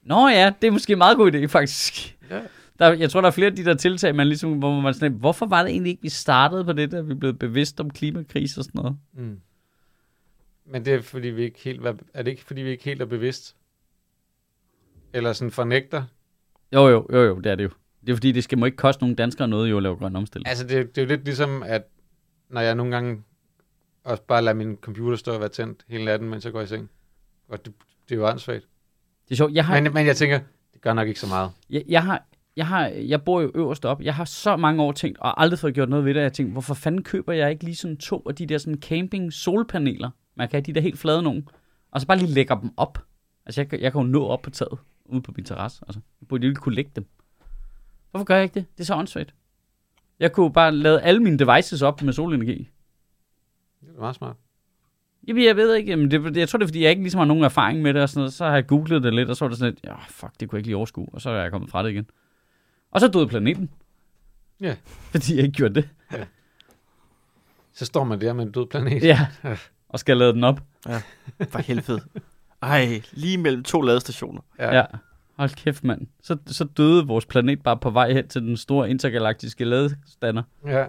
Nå ja, det er måske en meget god idé, faktisk. Ja. Der, jeg tror, der er flere af de der tiltag, man ligesom, hvor man sådan, hvorfor var det egentlig ikke, vi startede på det der, vi blev bevidst om klimakrise og sådan noget? Mm. Men det er fordi vi ikke helt er det ikke fordi vi ikke helt er bevidst? Eller sådan fornægter? Jo, jo, jo, jo, det er det jo. Det er fordi, det skal må ikke koste nogen danskere noget jo at lave grøn omstilling. Altså det, det er jo lidt ligesom, at når jeg nogle gange også bare lader min computer stå og være tændt hele natten, mens jeg går i seng. Og det, det er jo åndssvagt. Det er sjovt. Jeg har, Men, men jeg tænker, det gør nok ikke så meget. Jeg, jeg har, jeg har, jeg bor jo øverst op. Jeg har så mange år tænkt, og aldrig fået gjort noget ved det. Jeg har tænkt, hvorfor fanden køber jeg ikke lige sådan to af de der sådan camping solpaneler? Man kan have de der helt flade nogen. Og så bare lige lægger dem op. Altså, jeg, kan- jeg kan jo nå op på taget, ude på min terrasse. Altså, jeg burde lige kunne lægge dem. Hvorfor gør jeg ikke det? Det er så åndssvagt. Jeg kunne bare lade alle mine devices op med solenergi. Det er meget smart. Jamen, jeg ved ikke. Jamen, det, jeg tror, det er, fordi jeg ikke ligesom har nogen erfaring med det og sådan noget. Så har jeg googlet det lidt, og så var det sådan lidt, ja, fuck, det kunne jeg ikke lige overskue. Og så er jeg kommet fra det igen. Og så døde planeten. Ja. Fordi jeg ikke gjorde det. Så står man der med en død planet. Ja. Og skal lade den op. For helvede. Ej, lige mellem to ladestationer. Ja. ja. Hold kæft, mand. Så, så døde vores planet bare på vej hen til den store intergalaktiske ladestander. ja.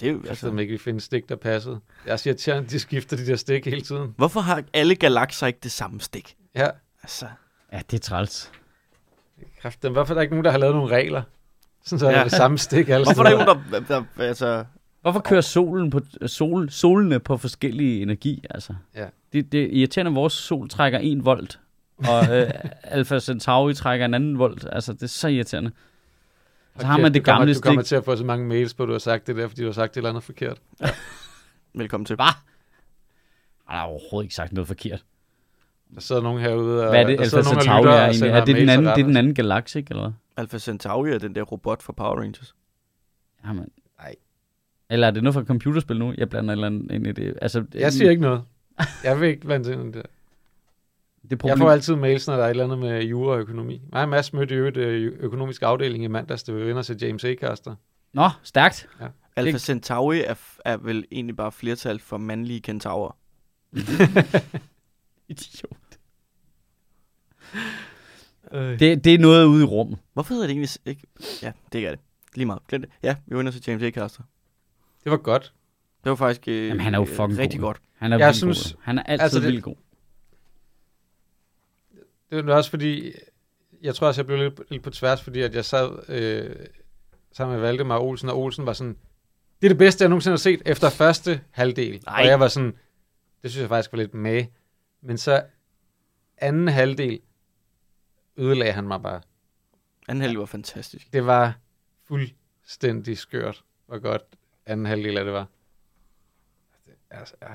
Det er jo, Altså, altså, om ikke vi finder stik, der passede. Jeg siger til de skifter de der stik hele tiden. hvorfor har alle galakser ikke det samme stik? Ja. Altså, Ja, det er træls. Kræft, dem. Hvorfor er der ikke nogen, der har lavet nogle regler? Sådan så er det Ja. det samme stik alle hvorfor er der ikke nogen, der, der, altså, Hvorfor kører solen på, sol, solene på forskellige energi, altså? Ja. Det, det er irriterende, at vores sol trækker en volt, og øh, Alpha Centauri trækker en anden volt. Altså, det er så irriterende. Så har Kæft, man det du kommer, gamle Du kommer stik. til at få så mange mails på, at du har sagt det der, fordi du har sagt et eller andet forkert. velkommen til. Hvad? Han har overhovedet ikke sagt noget forkert. Der sidder nogen herude, og Hvad er det, der Alpha Centauri er egentlig? Er det den anden, det er den anden galakse, ikke, eller hvad? Alpha Centauri er den der robot fra Power Rangers. Jamen. Nej. Eller er det noget fra computerspil nu? Jeg blander et eller andet ind i det. Altså, Jeg siger ikke noget. Jeg vil ikke blande ind i det. Det Jeg problem. får altid mails, når der er et eller andet med jura og økonomi. Mig og Mads mødte jo et ø- økonomisk afdeling i mandags, da vi og se James A-kaster. Nå, stærkt. Alpha Det- Centauri er, er vel egentlig bare flertal for mandlige kentaurer. Idiot. Det, det er noget ude i rummet. Hvorfor hedder det egentlig ikke? Ja, det er det. Lige meget. Glem det. Ja, vi og se James A-kaster. Det var godt. Det var faktisk øh, Jamen, han er jo fucking rigtig god. godt. Han er Jeg synes- god. Han er altid altså, altså, det- vildt god. Det var også fordi, jeg tror også, jeg blev lidt, lidt på tværs, fordi at jeg sad øh, sammen med Valdemar Olsen, og Olsen var sådan, det er det bedste, jeg nogensinde har set efter første halvdel. Nej. Og jeg var sådan, det synes jeg faktisk var lidt med. Men så anden halvdel ødelagde han mig bare. Anden halvdel var fantastisk. Det var fuldstændig skørt, hvor godt anden halvdel af det var. Altså, ja.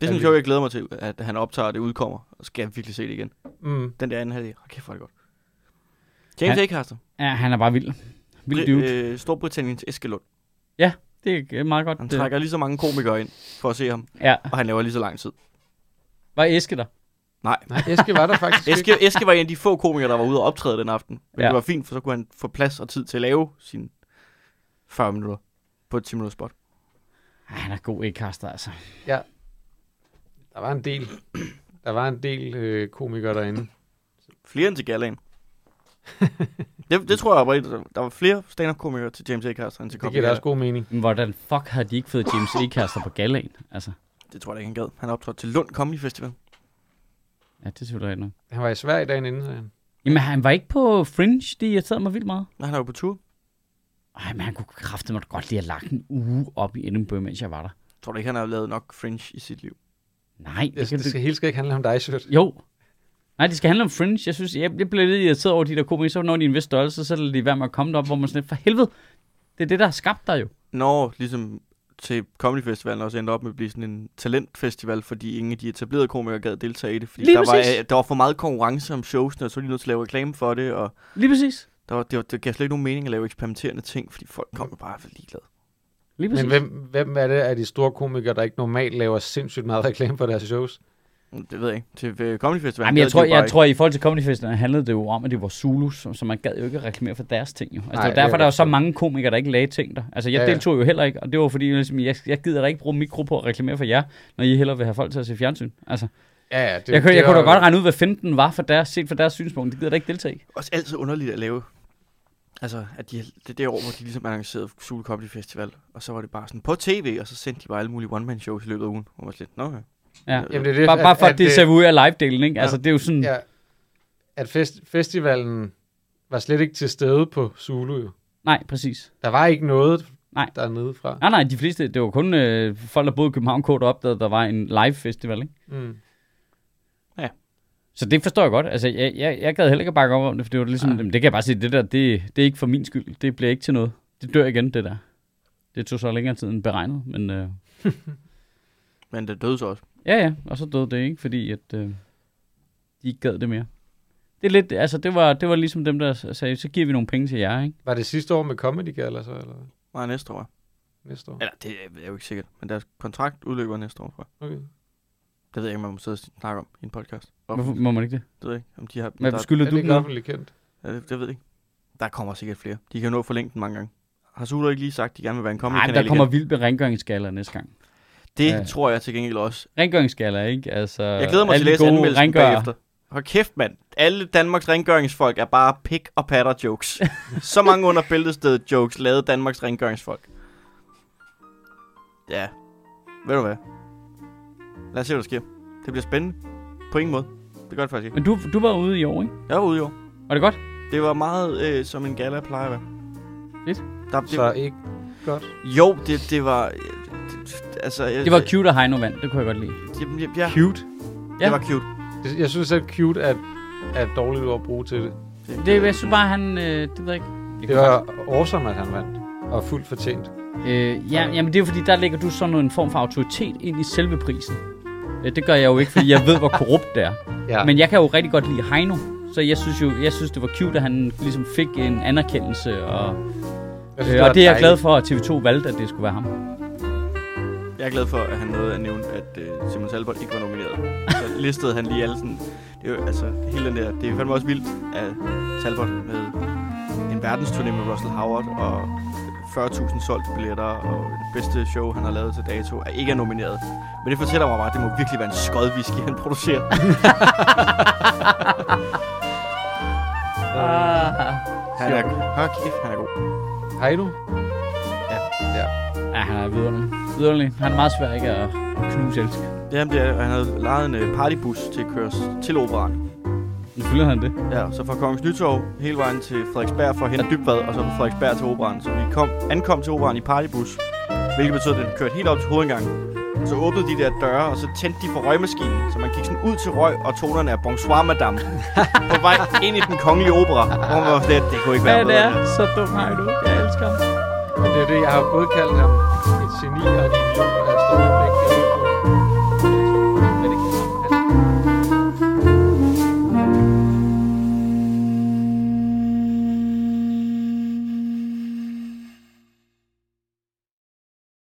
Det er sådan Ja, jeg glæder mig til, at han optager, og det udkommer. Og skal jeg virkelig se det igen. Mm. Den der anden halvdel. Hold kæft, hvor det godt. James Han- A-kaster. Ja, han er bare vild. Vild dude. Øh, Storbritanniens Eskelund. Det er meget godt. Han det. trækker lige så mange komikere ind for at se ham, Ja. og han laver lige så lang tid. Var Eske der? Nej, Eske var der faktisk ikke. Eske, Eske var en af de få komikere, der var ude og optræde den aften. Men Ja. det var fint, for så kunne han få plads og tid til at lave sine 40 minutter på et 10 minutter spot. Ej, han er god e-kaster, altså. Der var en del, der var en del øh, komikere derinde. Flere end til Galaen. det, det tror jeg var Der var flere stand-up-komikere til James A-kaster end til Det giver da også god mening. Men hvordan fuck har de ikke fået James E-kaster på galaen? Altså, Det tror jeg da ikke, han gad. Han optrådte til Lund Comedy Festival. ja, det synes jeg ikke noget. Han var i Sverige dagen inden, sagde han. Jamen, han var ikke på Fringe, de irriterede mig vildt meget. Nej, han er jo på tur. Ej, men han kunne kraftedeme godt lige have lagt en uge op i Edinburgh, mens jeg var der. Tror du ikke, han har lavet nok Fringe i sit liv? Nej, det, Det, kan det skal helt skal ikke handle om dig, Sjøt. Jo. Nej, det skal handle om Fringe. Jeg synes, jeg, jeg blev lidt irriteret over de der komikere. Så når de er en vis størrelse, så er de værd med at komme derop, hvor man sådan for helvede, det er det, der har skabt dig jo. Når ligesom til Comedy Festivalen også endte op med at blive sådan en talentfestival, fordi ingen af de etablerede komikere gad deltage i det. Fordi Lige der var, præcis. øh, der var for meget konkurrence om showsene, og så var de nødt til at lave reklame for det, og Lige præcis. der var, det, var, det gav slet ikke nogen mening at lave eksperimenterende ting, fordi folk kom jo bare for ligeglade. Lige præcis. Men hvem, hvem er det af de store komikere, der ikke normalt laver sindssygt meget reklame for deres shows? Det ved jeg ikke. Til øh, Comedy Festivalen Jamen, jeg tror, bare jeg tror, i forhold til Comedy Festival handlede det jo om, at det var Zulus, så, så man gad jo ikke reklamere for deres ting. Jo. Altså, Nej, det derfor er der er godt så mange komikere, der ikke lagde ting der. Altså, jeg Ja, deltog jo heller ikke, og det var fordi, ligesom, jeg, jeg gider da ikke bruge mikro på at reklamere for jer, når I hellere vil have folk til at se fjernsyn. Altså, Ja, ja. Det, det, jeg, kunne, jeg det kunne da var- godt regne ud, hvad finten var for deres, set fra deres synspunkt. Det gider da ikke deltage i. også altid underligt at lave. Altså, at de, det der år, hvor de ligesom annoncerede Zulu Comedy Festival, og så var det bare sådan på tv, og så sendte de bare alle mulige one-man-shows i løbet af ugen. Man var lidt, nå ja. Ja. Jamen, det er det, Bare, bare for, at, at det det- ser ud af live-delen, ikke? Ja. Altså, det er jo sådan... Ja, at fest, festivalen var slet ikke til stede på Zulu. Jo. Nej, præcis. Der var ikke noget Nej. dernede fra. Nej, nej, de fleste, det var kun øh, folk, der boede i København, der opdagede, der var en live festival, ikke? Mm. Så det forstår jeg godt. Altså, jeg, jeg, jeg gad heller ikke bakke op om det, for det var ligesom, Nej. det kan jeg bare sige, det der, det, det er ikke for min skyld. Det bliver ikke til noget. Det dør igen, det der. Det tog så længere tid end beregnet, men øh, Men det døde så også. ja, ja, og så døde det ikke, fordi at, øh, de ikke gad det mere. Det er lidt, altså det var, det var ligesom dem, der sagde, så giver vi nogle penge til jer, ikke? Var det sidste år med Comedy Gala så, eller Nej, næste år. næste år? Eller, det er jo ikke sikkert, men deres kontrakt udløber næste år, tror jeg. Okay. Det ved jeg ikke, om man må sidde og snakke om i en podcast. Hvorfor må man ikke det? Det ved jeg ikke, om de har... Hvad der, skylder Er du det ikke offentligt kendt? ja, det, det ved jeg ikke. Der kommer sikkert flere. De kan jo nå at forlænge den mange gange. Har Zulu ikke lige sagt, at de gerne vil være en comedy Nej, men kanal der kommer igen? vildt med rengøringsskaller næste gang. Det Ja. tror jeg til gengæld også. Rengøringsskaller, ikke? Altså, Jeg glæder mig til at læse anmeldelsen rengører- bagefter. Hold kæft, mand. Alle Danmarks rengøringsfolk er bare pik og patter jokes. Så mange under bæltestedet jokes lavede Danmarks rengøringsfolk. Ja. Ved du hvad? Lad os se, hvad der sker. Det bliver spændende. På ingen måde. Det gør det faktisk ikke. Men du, du var ude i år, ikke? Jeg var ude i år. Var det godt? Det var meget øh, som en gala plejer at være. Fedt. Der, det, Så ikke godt. Jo, det, det var... øh, Det, altså, jeg, Det var cute, at Heino vandt. Det kunne jeg godt lide. Jeg, ja, Cute. Ja. det var cute. Det- Jeg synes, at cute er, er et dårligt ord at bruge til det. Det, jeg synes bare, han... Øh, det ved jeg ikke. Det var awesome, at han vandt. Og fuldt fortjent. Øh, ja, jamen det er jo fordi, der lægger du sådan en form for autoritet ind i selve prisen. Øh, det gør jeg jo ikke, fordi jeg ved, hvor korrupt det er. Ja. Men jeg kan jo rigtig godt lide Heino. Så jeg synes jo, jeg synes, det var cute, at han ligesom fik en anerkendelse. Og, jeg synes, øh, og det er jeg glad for, at TV2 valgte, at det skulle være ham. Jeg er glad for, at han nåede at nævne, at uh, Simon Talbot ikke var nomineret. Så listede han lige alle sådan... Det er jo, altså, hele den der... Det er fandme også vildt, at Talbot med en verdensturné med Russell Howard og 40.000 solgte billetter og det bedste show, han har lavet til dato, er ikke er nomineret. Men det fortæller mig bare, at det må virkelig være en skød whisky, han producerer. Ah. Han er, hold kæft, han er god. Hej du. Ja, han er vidunderlig. vidunderlig. Han er meget svær ikke at knuse elsk. Jamen, det er, han havde lejet en øh, partybus til at køre til operan. Nu fylder han det. Ja, så fra Kongens Nytorv hele vejen til Frederiksberg for at hente Dybvad, og så fra Frederiksberg til operan. Så vi kom, ankom til operan i partybus, hvilket betød, at den kørte helt op til hovedindgangen. Så åbnede de der døre, og så tændte de for røgmaskinen, så man gik sådan ud til røg og tonerne af Bonsoir Madame på vej ind i den kongelige opera. Hvor man var sådan det kunne ikke være Ja, det bedre. er så dum Heino. Jeg elsker ham. Men det er det, jeg har både kaldt ham et geni og en idiot, og jeg står med begge.